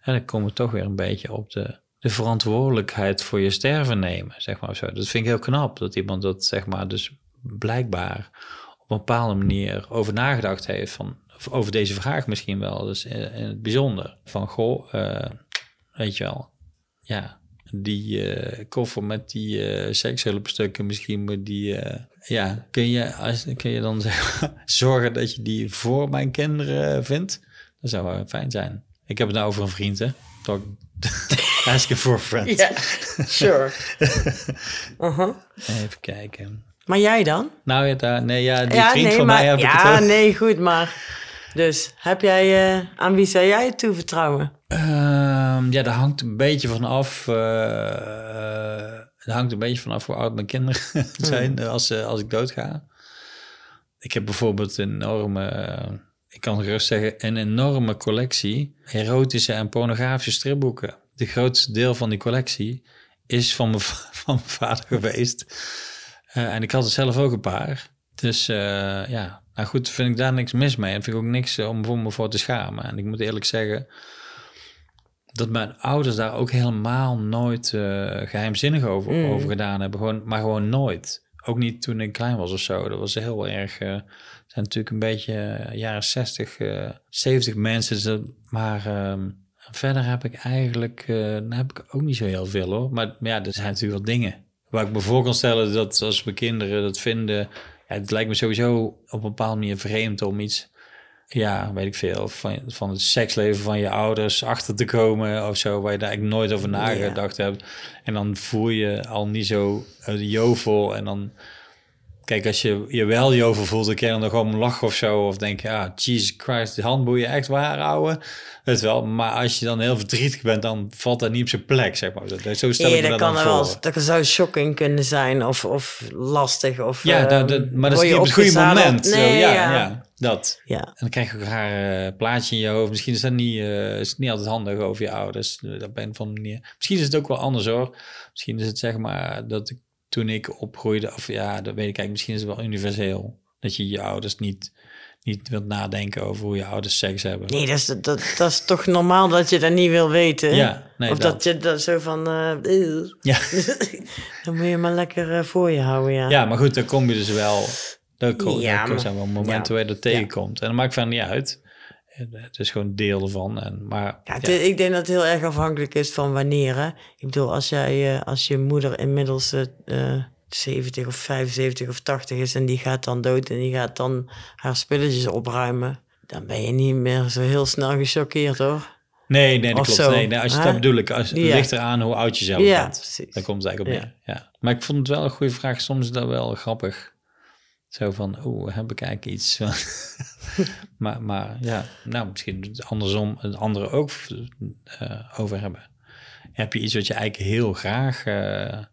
S1: En dan komen we toch weer een beetje op de, de verantwoordelijkheid voor je sterven nemen, zeg maar zo. Dat vind ik heel knap, dat iemand dat, zeg maar, dus blijkbaar op een bepaalde manier over nagedacht heeft van, over deze vraag misschien wel, dus in, het bijzonder. Van, goh, eh, weet je wel, ja, die eh, koffer met die eh sekshulpstukken misschien, moet die, ja, kun je, als, kun je dan maar, zorgen dat je die voor mijn kinderen vindt? Dat zou wel fijn zijn. Ik heb het nou over een vriend, hè? Talk, asking for a friend.
S2: ja, sure. Uh-huh.
S1: Even kijken.
S2: Maar jij dan?
S1: Nou ja, daar, nee, ja die
S2: ja,
S1: vriend
S2: nee,
S1: van
S2: maar,
S1: mij heb ik
S2: ja,
S1: het ook.
S2: nee, goed, maar... Dus, heb jij, eh, aan wie zou jij het toevertrouwen?
S1: Ehm, ja, daar hangt een beetje van af. eh, eh, daar hangt een beetje vanaf hoe oud mijn kinderen zijn als, eh, als ik doodga. Ik heb bijvoorbeeld een enorme, eh, ik kan gerust zeggen, een enorme collectie erotische en pornografische stripboeken. De grootste deel van die collectie is van mijn, va- van mijn vader geweest. Eh, en ik had er zelf ook een paar. Dus eh, ja, nou goed, vind ik daar niks mis mee. En vind ik ook niks eh, om voor me voor te schamen. En ik moet eerlijk zeggen dat mijn ouders daar ook helemaal nooit eh, geheimzinnig over,
S2: Mm.
S1: over gedaan hebben. Gewoon, maar gewoon nooit. Ook niet toen ik klein was of zo. Dat was heel erg... eh zijn natuurlijk een beetje eh, jaren 60, eh 70 mensen. dus dat- maar ehm, verder heb ik eigenlijk... eh, nou heb ik ook niet zo heel veel hoor. Maar, maar ja, er zijn natuurlijk wel dingen. Waar ik me voor kan stellen dat als mijn kinderen dat vinden... Ja, het lijkt me sowieso op een bepaalde manier vreemd om iets ja, weet ik veel, van, van het seksleven van je ouders achter te komen of zo, waar je daar eigenlijk nooit over nagedacht hebt. En dan voel je al niet zo jovel en dan, kijk, als je je wel jovel voelt, dan kan je dan nog gewoon lachen of zo, of denk je, ah, Jesus Christ, de handboeien echt waar houden, het wel. Maar als je dan heel verdrietig bent, dan valt dat niet op zijn plek, zeg maar. Dat, zo stel ik
S2: Ja,
S1: me
S2: dat
S1: dat
S2: kan
S1: dan
S2: wel, dat zou shocking kunnen zijn of, of lastig. Of,
S1: Ja,
S2: ehm,
S1: dat, dat- maar dat is
S2: je
S1: niet op het goede moment. Zo, ja,
S2: ja.
S1: ja. dat.
S2: Ja.
S1: En dan krijg je ook een raar eh, plaatje in je hoofd. Misschien is dat niet, eh, is het niet altijd handig over je ouders. eh, een of andere manier. Misschien is het ook wel anders hoor. Misschien is het zeg maar dat ik, toen ik opgroeide, of ja, dat weet ik eigenlijk. Misschien is het wel universeel. Dat je je ouders niet, niet wilt nadenken over hoe je ouders seks hebben.
S2: Nee, dat is, dat, dat is toch normaal dat je dat niet wil weten?
S1: Ja, nee,
S2: of
S1: dat.
S2: dat, je dat zo van... eh.
S1: Ja.
S2: dan moet je maar lekker eh, voor je houden, ja.
S1: ja, maar goed, dan kom je dus wel. Dan kom,
S2: Ja,
S1: zijn wel momenten
S2: ja.
S1: waar je dat tegenkomt. En dat maakt verder niet uit. Het is gewoon deel ervan. En, maar,
S2: Ja, het- Ik denk dat het heel erg afhankelijk is van wanneer. Hè? Ik bedoel, als, jij, eh, als je moeder inmiddels eh, eh, 70 of 75 of 80 is en die gaat dan dood en die gaat dan haar spulletjes opruimen, dan ben je niet meer zo heel snel gechoqueerd hoor.
S1: Nee, nee, dat
S2: Of
S1: klopt.
S2: zo,
S1: Nee, nee, als je, dat bedoel ik. Als, het
S2: Ja.
S1: ligt eraan hoe oud je zelf
S2: Ja,
S1: bent.
S2: precies.
S1: Daar komt het eigenlijk op
S2: Ja.
S1: neer. Ja. Maar ik vond het wel een goede vraag. Soms is dat wel grappig. Zo van, oeh, heb ik eigenlijk iets? maar, maar ja, nou, misschien andersom het andere ook eh, over hebben. Heb je iets wat je eigenlijk heel graag eh,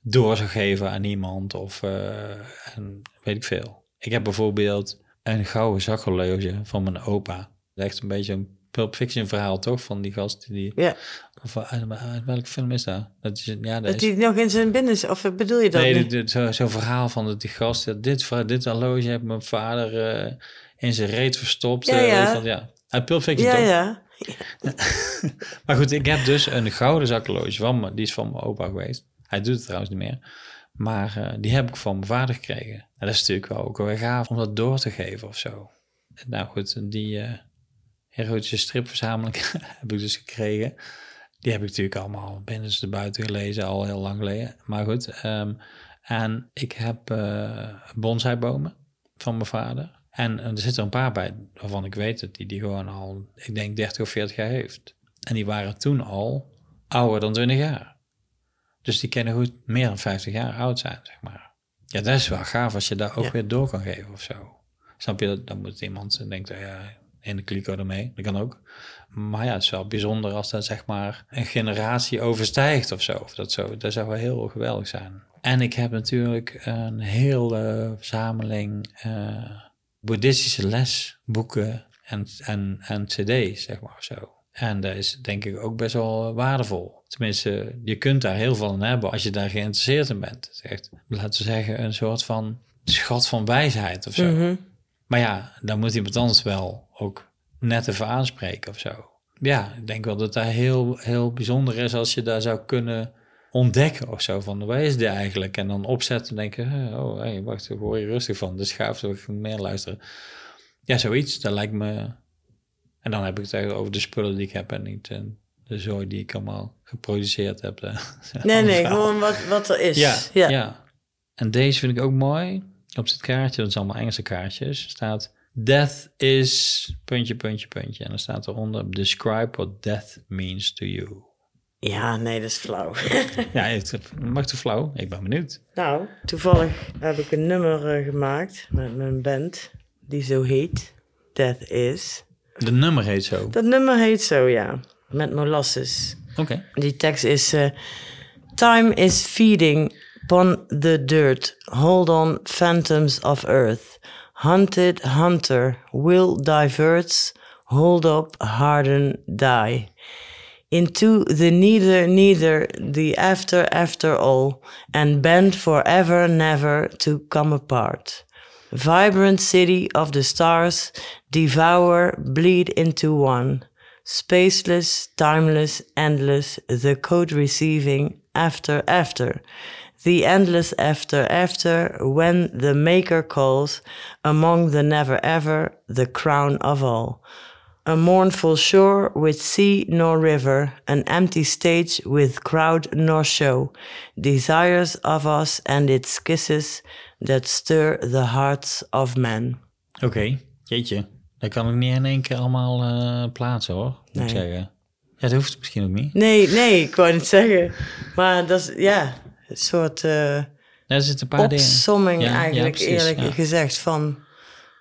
S1: door zou geven aan iemand? Of eh, en weet ik veel. Ik heb bijvoorbeeld een gouden zakhorloge van mijn opa. Echt een beetje een Pulp Fiction verhaal, toch? Van die gast die...
S2: Ja,
S1: Of uit, uit welke film is dat? dat is, ja, dat
S2: dat
S1: is,
S2: hij nog in zijn binnen... Of bedoel je dat
S1: nee, dit- zo- zo'n verhaal van dat die gast... ja, Dit, dit horloge heeft mijn vader in zijn reet verstopt.
S2: Ja,
S1: eh,
S2: ja.
S1: wel, ja. Uit Pulp Fiction,
S2: ja,
S1: toch?
S2: ja.
S1: Maar goed, ik heb dus een gouden zakhorloge van me. Die is van mijn opa geweest. Hij doet het trouwens niet meer. Maar eh, die heb ik van mijn vader gekregen. En dat is natuurlijk wel ook wel gaaf om dat door te geven of zo. Nou goed, die eh erotische stripverzameling heb ik dus gekregen. Die heb ik natuurlijk allemaal binnen buiten gelezen, al heel lang geleden. Maar goed, ehm, en ik heb eh bonsaibomen van mijn vader. En, en er zitten er een paar bij waarvan ik weet dat die die gewoon al, ik denk 30 of 40 jaar heeft. En die waren toen al ouder dan 20 jaar. Dus die kunnen goed meer dan 50 jaar oud zijn, zeg maar. Ja, dat is wel gaaf als je daar ook
S2: Ja.
S1: weer door kan geven of zo. Snap je, dat, dan moet iemand denken, ja, in de kliko ermee, dat kan ook. Maar ja, het is wel bijzonder als dat zeg maar een generatie overstijgt of zo. Of dat, zo. dat zou wel heel geweldig zijn. En ik heb natuurlijk een hele verzameling eh, boeddhistische lesboeken en, en, en cd's, zeg maar of zo. En dat is denk ik ook best wel waardevol. Tenminste, je kunt daar heel veel aan hebben als je daar geïnteresseerd in bent. Het is echt, laten we zeggen, een soort van schat van wijsheid of zo.
S2: Mhm.
S1: Maar ja, dan moet iemand anders wel ook net even aanspreken of zo. Ja, ik denk wel dat dat heel, heel bijzonder is als je daar zou kunnen ontdekken of zo. Van, waar is dit eigenlijk? En dan opzetten en denken, oh, hey, wacht, ik word je rustig van. Dus gaaf, zou ik meer luisteren. Ja, zoiets, dat lijkt me... En dan heb ik het eigenlijk over de spullen die ik heb en niet eh, de zooi die ik allemaal geproduceerd heb. eh.
S2: Nee, nee, gewoon wat, wat er is.
S1: Ja,
S2: ja.
S1: ja. En deze vind ik ook mooi. Op dit kaartje, dat is allemaal Engelse kaartjes, staat... Death is... puntje, puntje, puntje. En dan staat eronder... Describe what death means to you.
S2: Ja, nee, dat is flauw.
S1: Ja, het mag te flauw. Ik ben benieuwd.
S2: nou, toevallig heb ik een nummer eh, gemaakt met mijn band, die zo heet. Death Is.
S1: De nummer heet zo.
S2: Dat nummer heet zo, ja. Met molasses.
S1: Oké.
S2: Die tekst is... eh, Time is feeding upon the dirt. Hold on, phantoms of earth. Hunted hunter, will diverts. Hold up, harden, die. Into the neither, neither, the after, after all, and bend forever, never to come apart. Vibrant city of the stars, devour, bleed into one. Spaceless, timeless, endless, the code receiving after, after. The endless after, after, when the Maker calls, among the never ever, the crown of all. A mournful shore with sea nor river, an empty stage with crowd nor show, desires of us and its kisses that stir the hearts of men.
S1: Oké, jeetje. Dat kan ik niet in één keer allemaal eh, plaatsen hoor, moet ik
S2: Nee.
S1: zeggen. Ja, dat hoeft misschien ook niet.
S2: Nee, nee, ik wou niet zeggen. Maar dat is, ja, een soort
S1: er zitten een paar dingen.
S2: opsomming
S1: Ja, ja,
S2: eigenlijk,
S1: precies,
S2: eerlijk
S1: ja.
S2: gezegd, van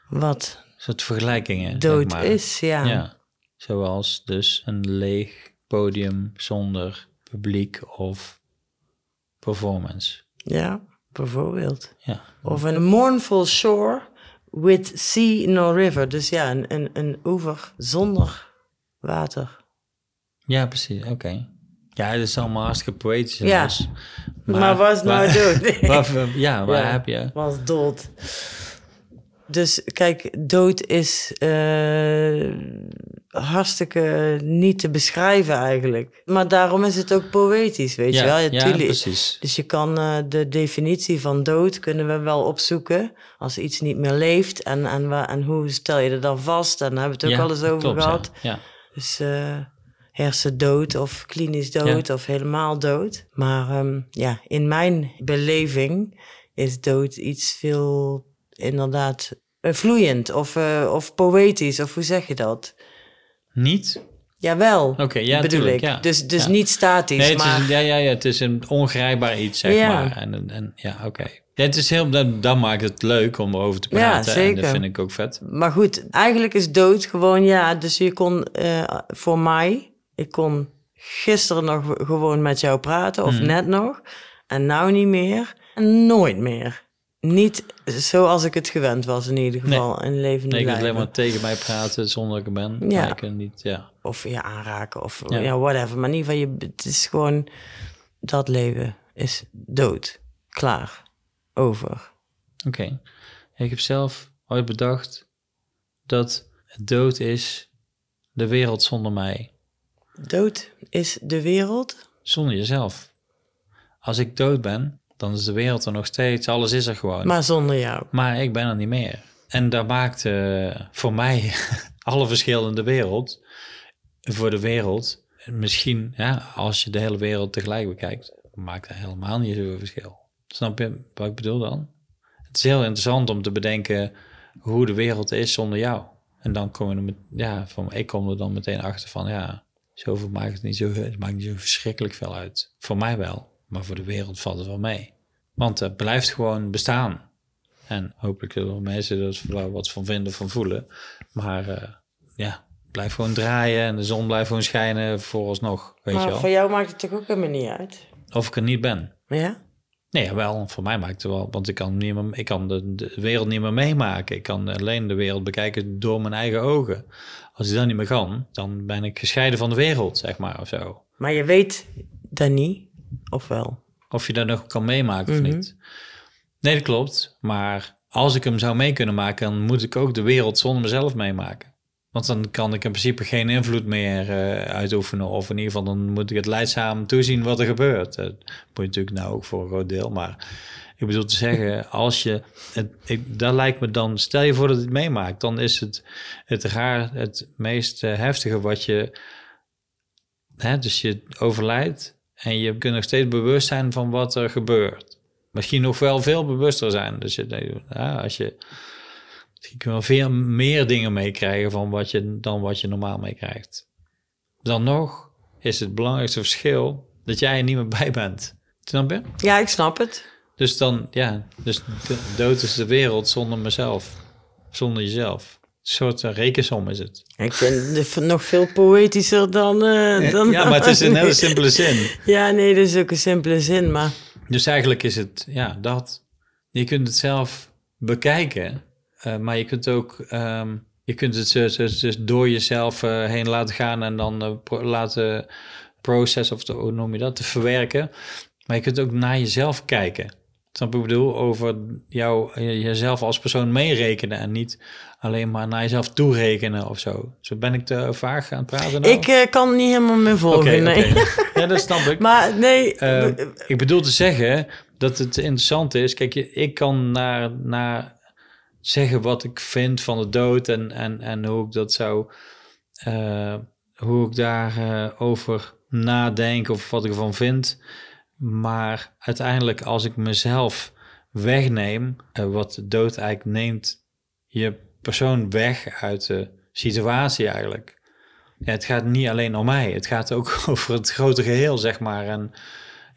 S2: wat
S1: soort vergelijkingen.
S2: dood
S1: zeg maar.
S2: is. Ja.
S1: Ja. Zoals dus een leeg podium zonder publiek of performance.
S2: ja, bijvoorbeeld.
S1: Ja,
S2: Of een mournful shore with sea no river. Dus ja, een, een, een oever zonder water.
S1: ja precies. Oké. Ja, het is allemaal hartstikke poëtisch.
S2: Ja.
S1: alles.
S2: Maar, was nou dood?
S1: ja, waar
S2: Ja.
S1: heb je?
S2: was dood. Dus kijk, dood is eh, hartstikke niet te beschrijven eigenlijk. Maar daarom is het ook poëtisch, weet
S1: Ja,
S2: je wel.
S1: ja, precies.
S2: Dus je kan eh, de definitie van dood kunnen we wel opzoeken. Als iets niet meer leeft en, en, hoe stel je er dan vast? En daar hebben we het ook
S1: Ja,
S2: al eens over
S1: klopt,
S2: gehad.
S1: Ja.
S2: Dus eh hersendood of klinisch dood of helemaal dood. Maar ehm, ja, in mijn beleving is dood iets veel inderdaad eh, vloeiend of, eh, of poëtisch. Of hoe zeg je dat?
S1: Niet?
S2: Jawel,
S1: Oké, ja,
S2: bedoel
S1: tuurlijk,
S2: ik.
S1: ja.
S2: Dus, dus
S1: Ja.
S2: niet statisch,
S1: Nee, het
S2: maar...
S1: is, ja, ja, ja, het is een ongrijpbaar iets, zeg
S2: Ja.
S1: maar. En, en, ja, oké. Ja, het is heel, dat, dat maakt het leuk om erover te
S2: Ja,
S1: praten. En
S2: zeker.
S1: dat vind ik ook vet.
S2: Maar goed, eigenlijk is dood gewoon, ja, dus je kon eh, voor mij, ik kon gisteren nog gewoon met jou praten, of net nog, en nou niet meer, en nooit meer. Niet zoals ik het gewend was in ieder geval, in levende
S1: Nee, ik alleen maar tegen mij praten zonder dat ik er ben.
S2: Ja.
S1: Ik kan niet, ja.
S2: Of je aanraken, of
S1: Ja.
S2: ja. whatever. Maar in ieder geval, je, het is gewoon, dat leven is dood. Klaar. Over.
S1: Oké. Ik heb zelf ooit bedacht dat het dood is de wereld zonder mij.
S2: Dood is de wereld.
S1: Zonder jezelf. Als ik dood ben, dan is de wereld er nog steeds. Alles is er gewoon.
S2: Maar zonder jou.
S1: Maar ik ben er niet meer. En dat maakt voor mij alle verschil in de wereld. Voor de wereld. Misschien, ja, als je de hele wereld tegelijk bekijkt, maakt dat helemaal niet zoveel verschil. Snap je wat ik bedoel dan? Het is heel interessant om te bedenken hoe de wereld is zonder jou. En dan kom je er met, ja, van, ik kom er dan meteen achter van, ja, zoveel maakt het niet zo, het maakt niet zo verschrikkelijk veel uit. Voor mij wel, maar voor de wereld valt het wel mee. Want het blijft gewoon bestaan. En hopelijk zullen er mensen er wat van vinden, van voelen. Maar eh, ja, blijf gewoon draaien en de zon blijft gewoon schijnen vooralsnog, weet je
S2: maar
S1: wel.
S2: voor jou maakt het toch ook helemaal niet uit?
S1: Of ik er niet ben.
S2: Ja?
S1: Nee, wel, voor mij maakt het wel, want ik kan, niet meer, ik kan de, de wereld niet meer meemaken. Ik kan alleen de wereld bekijken door mijn eigen ogen. Als ik dat niet meer kan, dan ben ik gescheiden van de wereld, zeg maar, of zo.
S2: Maar je weet dat niet, of wel?
S1: Of je dat nog kan meemaken
S2: Mhm.
S1: of niet. Nee, dat klopt. Maar als ik hem zou mee kunnen maken, dan moet ik ook de wereld zonder mezelf meemaken. Want dan kan ik in principe geen invloed meer eh, uitoefenen. Of in ieder geval, dan moet ik het leidzaam toezien wat er gebeurt. Dat moet je natuurlijk nou ook voor een groot deel. Maar ik bedoel te zeggen, als je... Het, ik, dat lijkt me dan... Stel je voor dat je het meemaakt. Dan is het het raar, het meest eh, heftige wat je... Hè, dus je overlijdt en je kunt nog steeds bewust zijn van wat er gebeurt. Misschien nog wel veel bewuster zijn. Dus je, ja, als je, je kunt wel veel meer dingen meekrijgen van wat je, dan wat je normaal meekrijgt. Dan nog is het belangrijkste verschil dat jij er niet meer bij bent. Snap je?
S2: Ja, ik snap het.
S1: Dus dan, ja, dus dood is de wereld zonder mezelf. Zonder jezelf. Een soort uh, rekensom is het.
S2: Ik vind het nog veel poëtischer dan... Uh, dan
S1: ja, maar het is een hele simpele zin.
S2: Ja, nee, dat is ook een simpele zin, maar...
S1: Dus eigenlijk is het, ja, dat. Je kunt het zelf bekijken, uh, maar je kunt ook... Um, je kunt het dus, dus door jezelf heen laten gaan en dan pro laten processen, of hoe noem je dat, te verwerken. Maar je kunt ook naar jezelf kijken. Snap ik bedoel? Over jou, jezelf als persoon meerekenen en niet alleen maar naar jezelf toerekenen of zo. Zo ben ik te vaag aan het praten nou?
S2: Ik uh, kan niet helemaal meer volgen, okay, nee.
S1: Okay. Ja, dat snap ik.
S2: maar nee...
S1: Uh, ik bedoel te zeggen dat het interessant is. Kijk, ik kan naar, naar zeggen wat ik vind van de dood en, en, en hoe ik dat zou... Uh, hoe ik daarover over nadenk of wat ik ervan vind... Maar uiteindelijk, als ik mezelf wegneem, uh, wat de dood eigenlijk neemt, je persoon weg uit de situatie eigenlijk. Ja, het gaat niet alleen om mij, het gaat ook over het grote geheel, zeg maar. En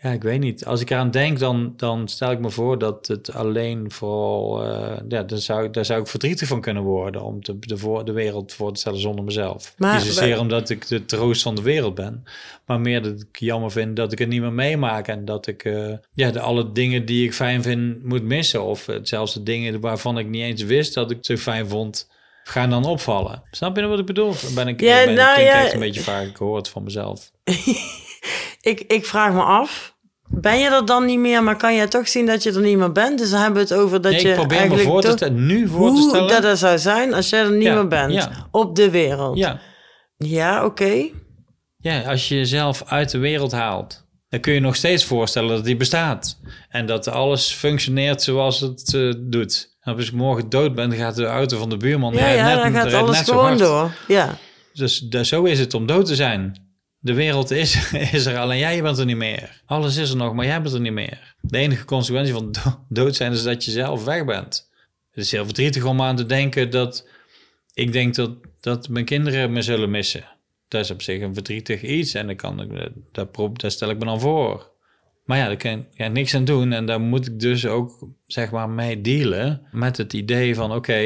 S1: ja, ik weet niet. Als ik eraan denk, dan, dan stel ik me voor dat het alleen vooral... Uh, ja, daar zou, daar zou ik verdrietig van kunnen worden... om de, de, voor, de wereld voor te stellen zonder mezelf. Maar, niet zozeer omdat ik de troost van de wereld ben... maar meer dat ik jammer vind dat ik het niet meer meemaak... en dat ik uh, ja, de, alle dingen die ik fijn vind moet missen... of zelfs de dingen waarvan ik niet eens wist dat ik zo fijn vond gaan dan opvallen. Snap je nou wat ik bedoel? Ben ik, ja, ben, nou, ja. echt een beetje vaak gehoord van mezelf.
S2: ik, ik vraag me af, ben je er dan niet meer, maar kan je toch zien dat je er niet meer bent? Dus dan hebben we het over dat
S1: nee,
S2: je.
S1: Ik probeer me voor te stellen, nu voor te stellen.
S2: Hoe dat zou zijn als jij er niet meer bent op de wereld.
S1: Ja,
S2: ja oké.
S1: Ja, als je jezelf uit de wereld haalt, dan kun je nog steeds voorstellen dat die bestaat. En dat alles functioneert zoals het uh, doet. En als ik morgen dood ben, dan gaat de auto van de buurman.
S2: Ja, ja net, dan gaat alles gewoon door. Ja.
S1: Dus, dus zo is het om dood te zijn. De wereld is, is er, alleen jij bent er niet meer. Alles is er nog, maar jij bent er niet meer. De enige consequentie van dood zijn is dat je zelf weg bent. Het is heel verdrietig om aan te denken dat ik denk dat, dat mijn kinderen me zullen missen. Dat is op zich een verdrietig iets en dan kan ik, dat, daar stel ik me dan voor. Maar ja, daar kan ik niks aan doen en daar moet ik dus ook zeg maar mee dealen met het idee van oké,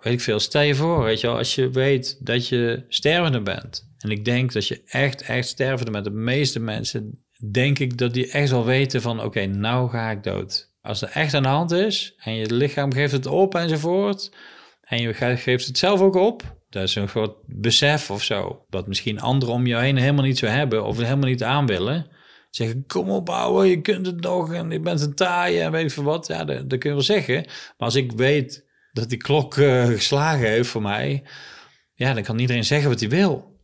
S1: weet ik veel, stel je voor, weet je wel, als je weet dat je stervende bent en ik denk dat je echt, echt stervende met de meeste mensen, denk ik dat die echt wel weten van, oké, nou ga ik dood. Als er echt aan de hand is en je lichaam geeft het op enzovoort, en je geeft het zelf ook op, dat is een groot besef of zo. Dat misschien anderen om je heen helemaal niet zo hebben of helemaal niet aan willen. Zeggen, kom op ouwe, je kunt het nog en je bent een taai en weet ik veel wat. Ja, dat, kun je wel zeggen. Maar als ik weet dat die klok uh, geslagen heeft voor mij, ja, dan kan iedereen zeggen wat hij wil.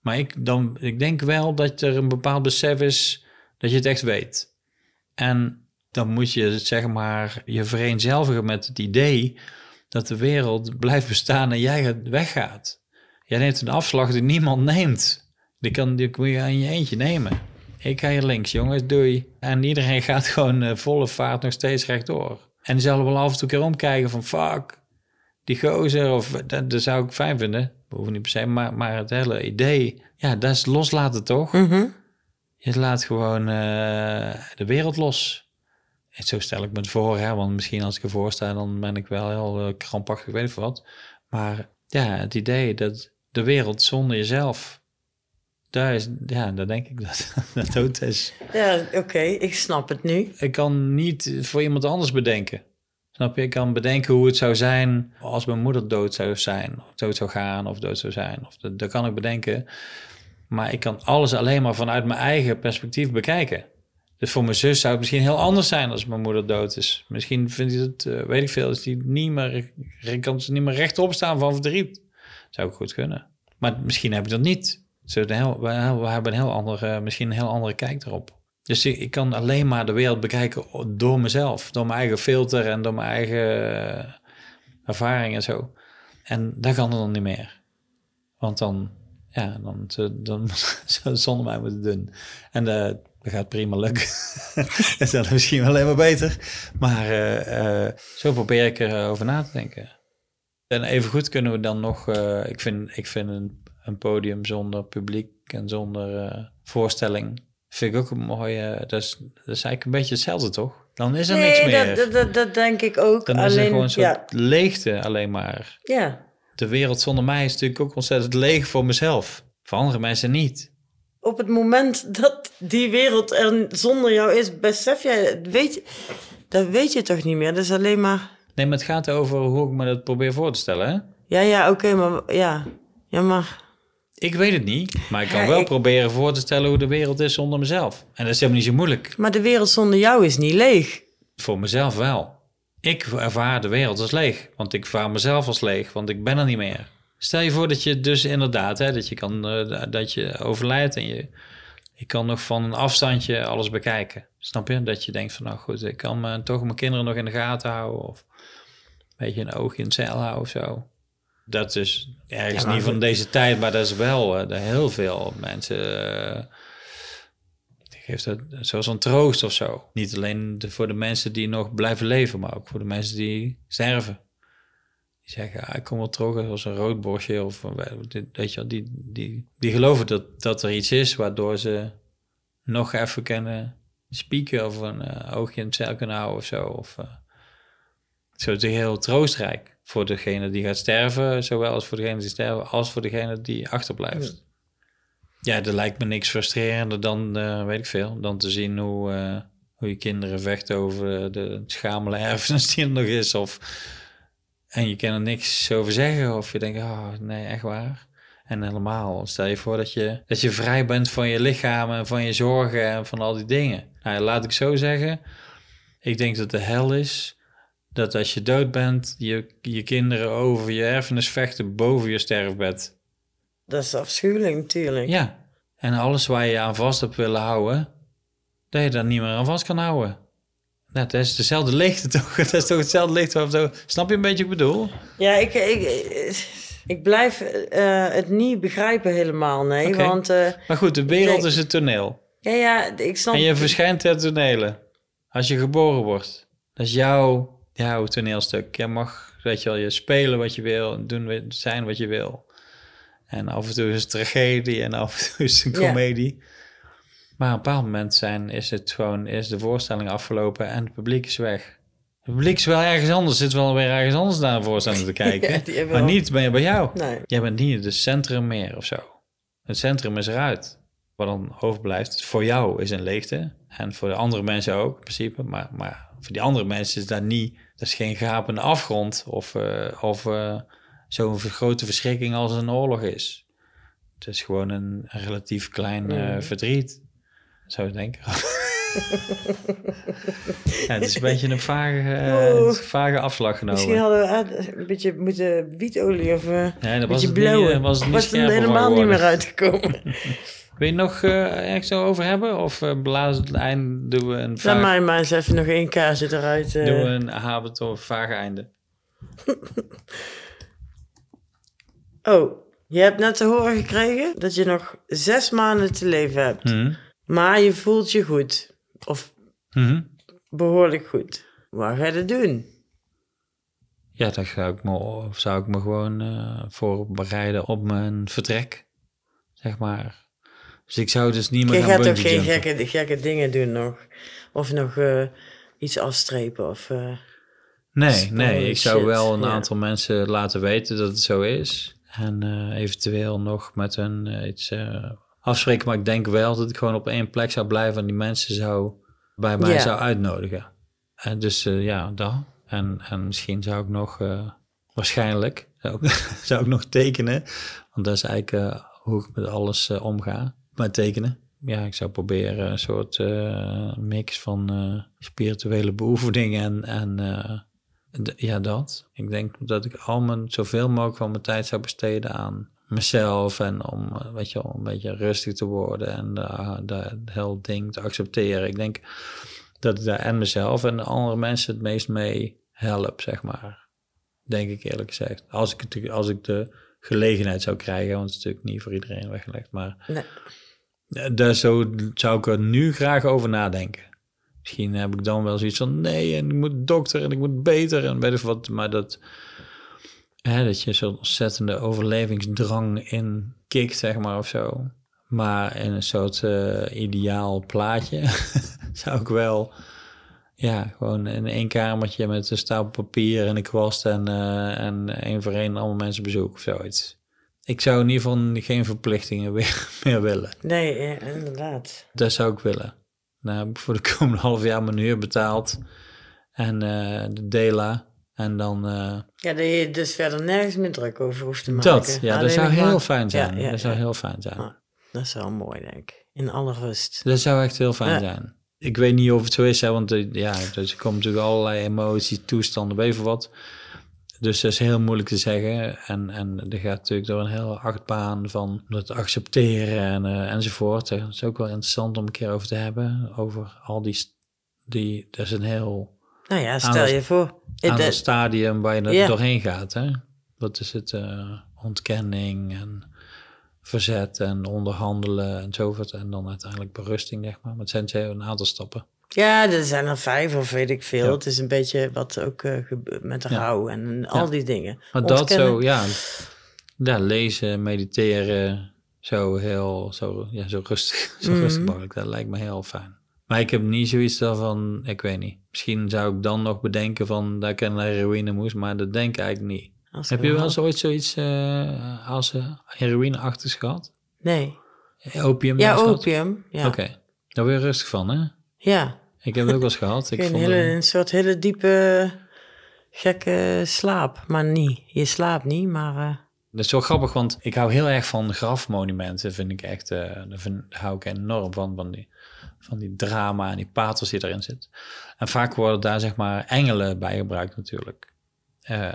S1: Maar ik, dan, ik denk wel dat er een bepaald besef is dat je het echt weet. En dan moet je zeg maar je vereenzelvigen met het idee dat de wereld blijft bestaan en jij weggaat. Jij neemt een afslag die niemand neemt. Die, kan, die kun je aan je eentje nemen. Ik ga hier links, jongens, doei. En iedereen gaat gewoon uh, volle vaart nog steeds rechtdoor. En die zullen wel af en toe keer omkijken van fuck, die gozer, of dat, dat zou ik fijn vinden hoeven niet per se, maar, maar het hele idee, ja, dat is loslaten toch?
S2: Mhm.
S1: Je laat gewoon uh, de wereld los. En zo stel ik me het voor, hè, want misschien als ik ervoor sta, dan ben ik wel heel uh, krampachtig, weet ik wat. Maar ja, het idee dat de wereld zonder jezelf, daar is, ja, daar denk ik dat dat dood is.
S2: Ja, oké, ik snap het nu.
S1: Ik kan niet voor iemand anders bedenken. Snap? Ik kan bedenken hoe het zou zijn als mijn moeder dood zou zijn, of dood zou gaan, of dood zou zijn. Of dat, dat kan ik bedenken. Maar ik kan alles alleen maar vanuit mijn eigen perspectief bekijken. Dus voor mijn zus zou het misschien heel anders zijn als mijn moeder dood is. Misschien vindt hij het, uh, weet ik veel, is die niet meer, kan ze niet meer rechtop staan van verdriet. Zou ik goed kunnen. Maar misschien heb ik dat niet. Zo we, hebben een heel andere, misschien een heel andere kijk erop. Dus ik, kan alleen maar de wereld bekijken door mezelf, door mijn eigen filter en door mijn eigen uh, ervaring en zo. En dat kan er dan niet meer. Want dan, ja, dan, dan, zonder mij moeten doen. En uh, dat gaat prima lukken. dat is misschien wel helemaal beter. Maar uh, zo probeer ik erover na te denken. En even goed kunnen we dan nog, ik vind, ik vind een, een podium zonder publiek en zonder eh, voorstelling. Vind ik ook een mooie. Dat is, dat is eigenlijk een beetje hetzelfde, toch? Dan is er niks meer.
S2: dat, dat, dat, dat denk ik ook.
S1: dan is er
S2: Alleen,
S1: gewoon een soort
S2: ja,
S1: leegte alleen maar.
S2: ja,
S1: De wereld zonder mij is natuurlijk ook ontzettend leeg voor mezelf. Voor andere mensen niet.
S2: op het moment dat die wereld er zonder jou is, besef jij, weet, dat weet je toch niet meer. Dat is alleen maar,
S1: Nee, maar het gaat over hoe ik me dat probeer voor te stellen. Hè?
S2: ja, ja, oké, maar ja, ja, maar
S1: Ik weet het niet, maar ik kan
S2: Ja,
S1: wel
S2: ik-
S1: proberen voor te stellen hoe de wereld is zonder mezelf. En dat is helemaal niet zo moeilijk.
S2: Maar de wereld zonder jou is niet leeg.
S1: Voor mezelf wel. Ik ervaar de wereld als leeg, want ik ervaar mezelf als leeg, want ik ben er niet meer. Stel je voor dat je dus inderdaad, hè, dat je kan, eh, dat je overlijdt en je, je kan nog van een afstandje alles bekijken. Snap je? Dat je denkt van, nou goed, ik kan me, toch mijn kinderen nog in de gaten houden of een beetje een oog in het zeil houden of zo. Dat is ergens
S2: Ja,
S1: niet van deze tijd, maar dat is wel dat heel veel mensen. eh, geeft dat zoals een troost of zo. Niet alleen de- voor de mensen die nog blijven leven, maar ook voor de mensen die sterven. Die zeggen, ah, ik kom wel terug als een roodborstje. Of weet je, wel, die, die, die geloven dat, dat er iets is waardoor ze nog even kunnen spieken of een eh, oogje in het zeil kunnen houden of zo. Of, eh, zo heel troostrijk voor degene die gaat sterven, zowel als voor degene die sterven, als voor degene die achterblijft. Ja, er lijkt me niks frustrerender dan, eh, weet ik veel, dan te zien hoe, eh, hoe je kinderen vechten over de schamele erfenis die er nog is. Of, en je kan er niks over zeggen, of je denkt, oh nee, echt waar. En helemaal, stel je voor dat je, dat je vrij bent van je lichaam en van je zorgen en van al die dingen. Nou, laat ik zo zeggen, ik denk dat de hel is dat als je dood bent, je, je kinderen over je erfenis vechten boven je sterfbed.
S2: Dat is afschuwelijk natuurlijk.
S1: Ja, en alles waar je aan vast hebt willen houden, dat je daar niet meer aan vast kan houden. Nou, dat is dezelfde leegte toch? Dat is toch hetzelfde licht? Of zo. Snap je een beetje wat ik bedoel?
S2: Ja, ik, ik, ik blijf eh, het niet begrijpen helemaal, nee. Want, eh,
S1: Maar goed, de wereld
S2: denk-
S1: is het toneel.
S2: ja, ja, ik snap...
S1: En je verschijnt ter tonelen. Als je geboren wordt. Dat is jouw, jouw toneelstuk. Je mag, weet je wel, je spelen wat je wil. Doen, zijn wat je wil. En af en toe is het tragedie en af en toe is het een
S2: Ja.
S1: komedie. Maar op een bepaald moment zijn, is het gewoon, is de voorstelling afgelopen en het publiek is weg. Het publiek is wel ergens anders, zit wel weer ergens anders naar een voorstelling te kijken.
S2: Ja,
S1: maar niet ben je bij jou.
S2: Nee.
S1: Jij bent niet het centrum meer of zo. Het centrum is eruit. Wat dan overblijft, voor jou is een leegte. En voor de andere mensen ook, in principe. Maar, maar voor die andere mensen is dat niet... Is geen gapende afgrond of, eh, of eh, zo'n grote verschrikking als een oorlog is. Het is gewoon een, relatief klein eh,
S2: Mm.
S1: verdriet. Zou ik denken. ja, het is een beetje een vage, vage afslag genomen.
S2: Misschien hadden we een beetje moeten wietolie of
S1: Nee, dat
S2: een
S1: was
S2: beetje
S1: het niet, was het niet
S2: was er
S1: van
S2: helemaal niet meer uitgekomen.
S1: Wil je nog eh ergens over hebben? Of uh, blazen het eind doen we een
S2: Laat
S1: vaag,
S2: mij maar eens even nog één kaartje eruit. eh.
S1: doen we een habit of vaag einde?
S2: Oh, je hebt net te horen gekregen dat je nog zes maanden te leven hebt.
S1: Mhm.
S2: Maar je voelt je goed. Of
S1: Mhm.
S2: behoorlijk goed. Wat ga je doen?
S1: Ja, daar zou ik me, zou ik me gewoon eh, voor bereiden op mijn vertrek, zeg maar. Dus ik zou dus niet meer
S2: Je gaat toch geen gekke, gekke dingen doen nog? Of nog eh, iets afstrepen? Of, eh,
S1: Nee, nee, ik zou
S2: shit,
S1: wel een
S2: ja.
S1: aantal mensen laten weten dat het zo is. En eh, eventueel nog met hun iets afspreken. Maar ik denk wel dat ik gewoon op één plek zou blijven en die mensen zou bij mij
S2: Ja.
S1: zou uitnodigen. En dus ja, dat. En, en misschien zou ik nog, waarschijnlijk, zou ik, zou ik nog tekenen. Want dat is eigenlijk hoe ik met alles omga. Met tekenen. Ja, ik zou proberen een soort eh, mix van eh, spirituele beoefeningen en, en eh, Ja, dat. Ik denk dat ik al mijn, zoveel mogelijk van mijn tijd zou besteden aan mezelf en om, weet je wel, een beetje rustig te worden en het hele ding te accepteren. Ik denk dat ik daar en mezelf en de andere mensen het meest mee help, zeg maar. Denk ik eerlijk gezegd. Als ik, het, als ik de gelegenheid zou krijgen, want het is natuurlijk niet voor iedereen weggelegd, maar
S2: nee.
S1: Eh, daar zo, zou ik er nu graag over nadenken. Misschien heb ik dan wel zoiets van nee, en ik moet dokter en ik moet beter en weet ik wat. Maar dat, Hè, dat je zo'n ontzettende overlevingsdrang in kikt, zeg maar, of zo. Maar in een soort eh, ideaal plaatje zou ik wel... Ja, gewoon in één kamertje met een stapel papier en een kwast en, eh, en één voor één allemaal mensen bezoeken of zoiets. Ik zou in ieder geval geen verplichtingen weer, meer willen.
S2: Nee, inderdaad.
S1: Dat zou ik willen. Nou heb ik voor de komende half jaar mijn huur betaald. En eh, de Dela. En dan... eh,
S2: Ja, dat je dus verder nergens meer druk over hoeft te maken.
S1: dat, ja, dat zou heel
S2: maar-
S1: fijn zijn.
S2: Ja, ja,
S1: dat zou heel fijn zijn.
S2: Ja. Dat is wel mooi, denk ik. In alle rust.
S1: Dat zou echt heel fijn zijn. Ik weet niet of het zo is, hè, want eh, ja, dus er komen natuurlijk allerlei emoties, toestanden, weet je wat. Dus dat is heel moeilijk te zeggen. En, en er gaat natuurlijk door een hele achtbaan van het accepteren en, eh, enzovoort. Dat is ook wel interessant om een keer over te hebben. Over al die, die dat is een heel
S2: Nou ja, stel je voor. Eh,
S1: aantal
S2: dat-
S1: stadium waar je doorheen gaat. Hè? Dat is het eh, ontkenning en verzet en onderhandelen en zoveel. En dan uiteindelijk berusting, zeg maar. Maar het zijn een aantal stappen.
S2: Ja, er zijn er vijf of weet ik veel.
S1: Ja.
S2: Het is een beetje wat ook eh, gebeurt met de
S1: Ja.
S2: rouw en al die dingen.
S1: Maar dat zo, ja, ja, lezen, mediteren, zo heel, zo, ja, zo rustig, zo
S2: Mhm.
S1: rustig mogelijk. Dat lijkt me heel fijn. Maar ik heb niet zoiets van, ik weet niet. Misschien zou ik dan nog bedenken van dat ik naar heroïne moest, maar dat denk ik eigenlijk niet.
S2: Als
S1: Heb je wel eens ooit zoiets eh, als uh, heroïne-achtigs gehad?
S2: Nee.
S1: Opium?
S2: Ja, opium. Ja.
S1: Oké, daar word je rustig van, hè?
S2: Ja.
S1: Ik heb het ook wel eens gehad. Ik
S2: een,
S1: vond
S2: hele, een soort hele diepe, gekke slaap. Maar niet. Je slaapt niet, maar... eh,
S1: Dat is wel grappig, want ik hou heel erg van grafmonumenten. Vind ik echt, eh daar, vind, daar hou ik enorm van, van die, van die drama en die pathos die erin zit. En vaak worden daar zeg maar engelen bij gebruikt natuurlijk. Eh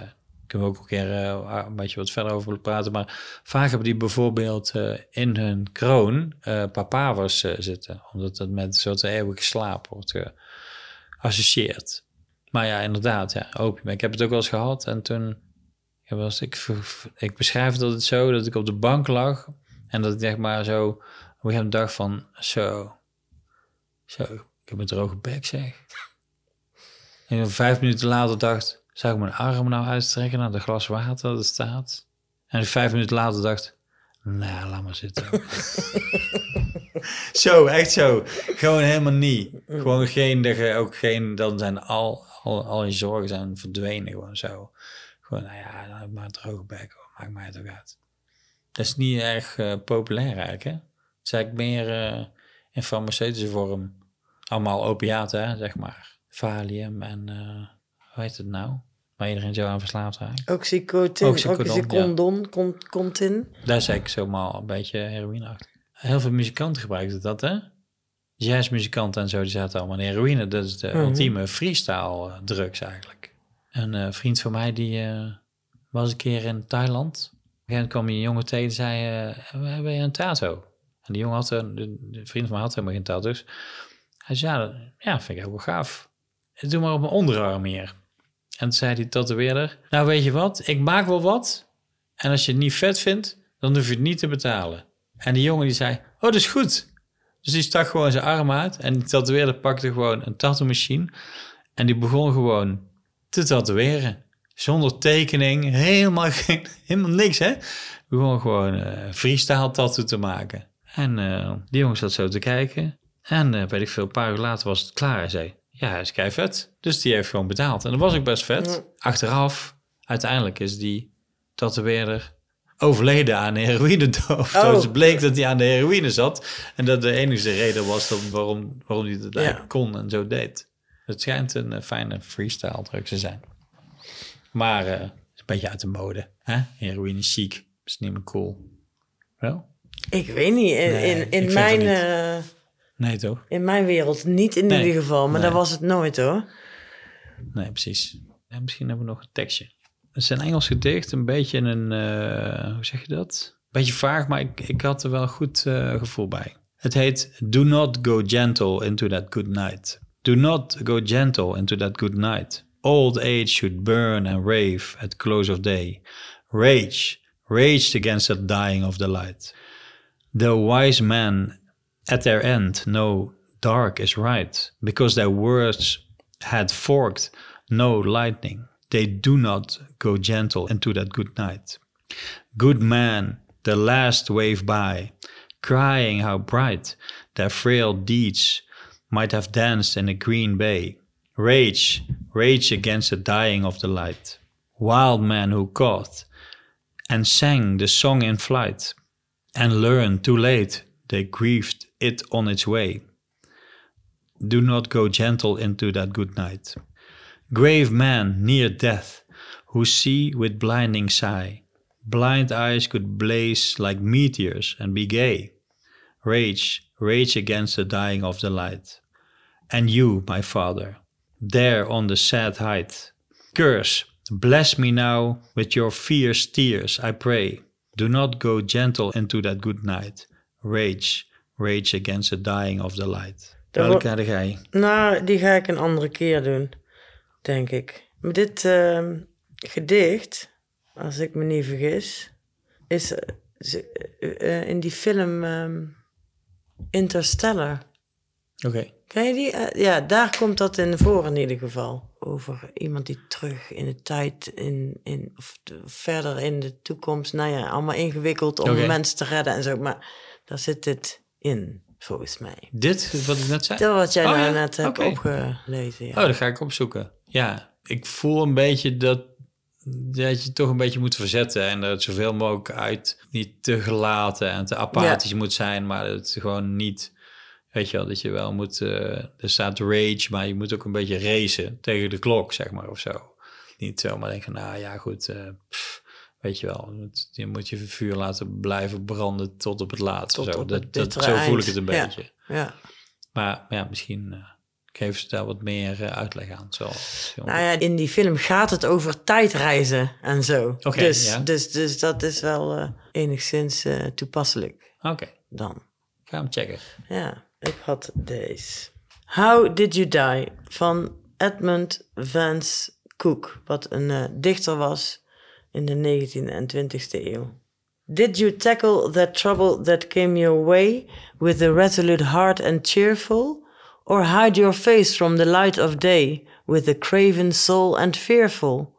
S1: kunnen we ook een keer eh, een beetje wat verder over praten. Maar vaak hebben die bijvoorbeeld eh, in hun kroon eh papavers zitten. Omdat het met een soort eeuwige slaap wordt geassocieerd. Maar ja, inderdaad, ja, opium. Ik heb het ook wel eens gehad en toen was ik, ik beschrijf dat het zo dat ik op de bank lag en dat ik zeg maar zo op een dacht van zo, zo, ik heb een droge bek zeg. En vijf minuten later dacht, zou ik mijn arm nou uitstrekken naar de glas water dat staat? En vijf minuten later dacht, nou, laat maar zitten. zo, echt zo. Gewoon helemaal niet. Gewoon geen, ook geen, dan zijn al, al, al je zorgen zijn verdwenen gewoon zo. Gewoon, nou ja, nou, maar een droge bek, hoor, maakt mij het ook uit. Dat is niet erg eh, populair eigenlijk, hè? Het is eigenlijk meer eh, in farmaceutische vorm. Allemaal opiaten, zeg maar. Valium en, eh hoe heet het nou? Waar iedereen zo aan verslaafd raakt.
S2: Oxycotin.
S1: Oxycodon,
S2: Oxycodon. Con, contin.
S1: Daar is eigenlijk zomaar een beetje heroïneachtig. Heel veel muzikanten gebruikten dat, hè? Jazzmuzikanten en zo, die zaten allemaal in heroïne. Dat is de
S2: Mhm.
S1: ultieme freestyle eh, drugs eigenlijk. Een eh, vriend van mij, die eh, was een keer in Thailand. Op een gegeven moment kwam hij een jongen tegen en zei, eh, we hebben een tato? En die jongen had, een, de vriend van mij had helemaal geen tattoos. Hij zei, ja, dat- ja, vind ik ook wel gaaf. Doe maar op mijn onderarm hier. En toen zei die tatoeëerder, nou weet je wat, ik maak wel wat. En als je het niet vet vindt, dan hoef je het niet te betalen. En die jongen die zei, oh, dat is goed. Dus die stak gewoon zijn arm uit en die tatoeëerder pakte gewoon een tattoo-machine. En die begon gewoon te tatoeëren. Zonder tekening, helemaal, geen, helemaal niks, hè. Begon gewoon eh freestyle tattoo te maken. En eh, die jongen zat zo te kijken. En eh, weet ik veel, een paar uur later was het klaar. Hij zei, ja, hij is kei vet. Dus die heeft gewoon betaald. En dat was ook best vet. Achteraf, uiteindelijk is die tatoeëerder overleden aan heroïnedoofd.
S2: Oh.
S1: Dus het bleek dat hij aan de heroïne zat. En dat de enige reden was waarom, waarom hij dat
S2: Ja.
S1: kon en zo deed. Het schijnt een eh, fijne freestyle drug te zijn. Maar eh, een beetje uit de mode. Hè? Heroïne chic. Is niet meer cool. Wel?
S2: Ik weet niet. In,
S1: Nee,
S2: in,
S1: ik
S2: mijn,
S1: niet. Nee, toch?
S2: in mijn wereld niet in
S1: Nee.
S2: ieder geval. Maar
S1: Nee.
S2: dat was het nooit hoor.
S1: Nee, precies. En misschien hebben we nog een tekstje. Het is een Engels gedicht, een beetje een, eh, hoe zeg je dat? Beetje vaag, maar ik, ik had er wel goed eh, gevoel bij. Het heet Do not go gentle into that good night. Do not go gentle into that good night. Old age should burn and rave at close of day. Rage, rage against the dying of the light. The wise men at their end no dark is right, because their words had forked no lightning. they do not go gentle into that good night. Good men, the last wave by, crying how bright their frail deeds might have danced in a green bay. Rage, rage against the dying of the light. Wild men who caught and sang the song in flight, and learned too late they grieved it on its way. Do not go gentle into that good night. Grave men near death, who see with blinding sigh, blind eyes could blaze like meteors and be gay. Rage, rage against the dying of the light. And you, my father, there on the sad height, curse, bless me now with your fierce tears, I pray. Do not go gentle into that good night. Rage, rage against the dying of the light.
S2: Dat
S1: Welke had jij?
S2: Nou, die ga ik een andere keer doen, denk ik. Maar dit ehm, gedicht, als ik me niet vergis, is eh, eh, eh, in die film ehm, Interstellar.
S1: Oké.
S2: Ken je die? Ja, daar komt dat in voor in ieder geval. Over iemand die terug in de tijd, in, in, of de- verder in de toekomst. Nou ja, allemaal ingewikkeld om mensen te redden en zo. Maar daar zit dit in, volgens mij.
S1: Dit, wat ik net zei?
S2: Dat wat jij
S1: Oh,
S2: nou
S1: ja?
S2: net hebt opgelezen. Ja.
S1: Oh, dat ga ik opzoeken. Ja, ik voel een beetje dat, dat je toch een beetje moet verzetten. En er het zoveel mogelijk uit niet te gelaten en te apathisch moet zijn. Maar het gewoon niet, weet je wel, dat je wel moet... eh, er staat rage, maar je moet ook een beetje racen tegen de klok, zeg maar, of zo. Niet zomaar denken, nou ja, goed, eh, pff, weet je wel. Je moet, je moet je vuur laten blijven branden tot op het laatste.
S2: Tot
S1: zo.
S2: op
S1: Dat,
S2: het
S1: dat,
S2: bittere
S1: zo voel ik het een
S2: Ja.
S1: beetje.
S2: ja.
S1: Maar ja, misschien uh, geven ze daar wat meer uh, uitleg aan. Zoals,
S2: Nou ja, in die film gaat het over tijdreizen en zo.
S1: Oké,
S2: dus,
S1: ja.
S2: dus, dus dat is wel eh, enigszins eh, toepasselijk
S1: Oké,
S2: dan.
S1: ga hem checken.
S2: Ja, ik had deze. How Did You Die van Edmund Vance Cook, wat een eh, dichter was in de 19e en 20e eeuw. Did you tackle that trouble that came your way with a resolute heart and cheerful? Or hide your face from the light of day with a craven soul and fearful?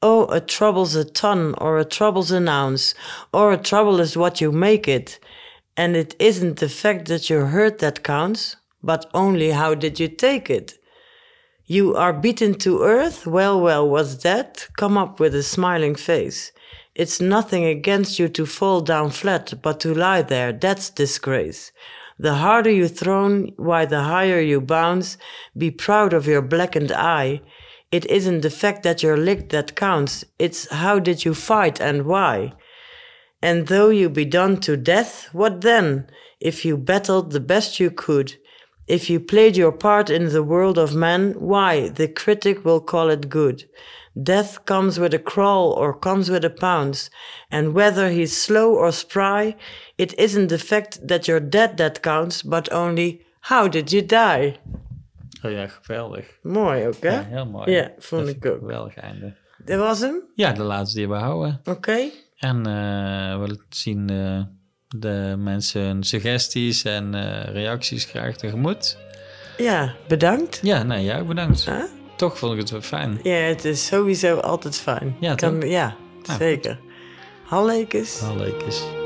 S2: Oh, a trouble's a ton, or a trouble's an ounce, or a trouble is what you make it. And it isn't the fact that you're hurt that counts, but only how did you take it. You are beaten to earth? Well, well, what's that? Come up with a smiling face. It's nothing against you to fall down flat, but to lie there, that's disgrace. The harder you thrown, why the higher you bounce. Be proud of your blackened eye. It isn't the fact that you're licked that counts, it's how did you fight and why. And though you be done to death, what then? If you battled the best you could, if you played your part in the world of men, why, the critic will call it good. Death comes with a crawl or comes with a pounce, and whether he's slow or spry, it isn't the fact that you're dead that counts, but only how did you die?
S1: Oh ja, geweldig.
S2: Mooi ook, hè?
S1: Ja, heel mooi.
S2: Ja, vond
S1: Dat
S2: ik ook.
S1: Geweldig einde.
S2: Dat was hem?
S1: Ja, de laatste die we houden.
S2: Oké.
S1: En eh, we zien eh, de mensen hun suggesties en eh, reacties graag tegemoet.
S2: Ja, bedankt.
S1: Ja, jij ook bedankt.
S2: Huh?
S1: Toch vond ik het wel fijn.
S2: Ja, het is sowieso altijd fijn.
S1: Ja,
S2: Kan, ja
S1: Nou,
S2: zeker. Hallekes.
S1: Is.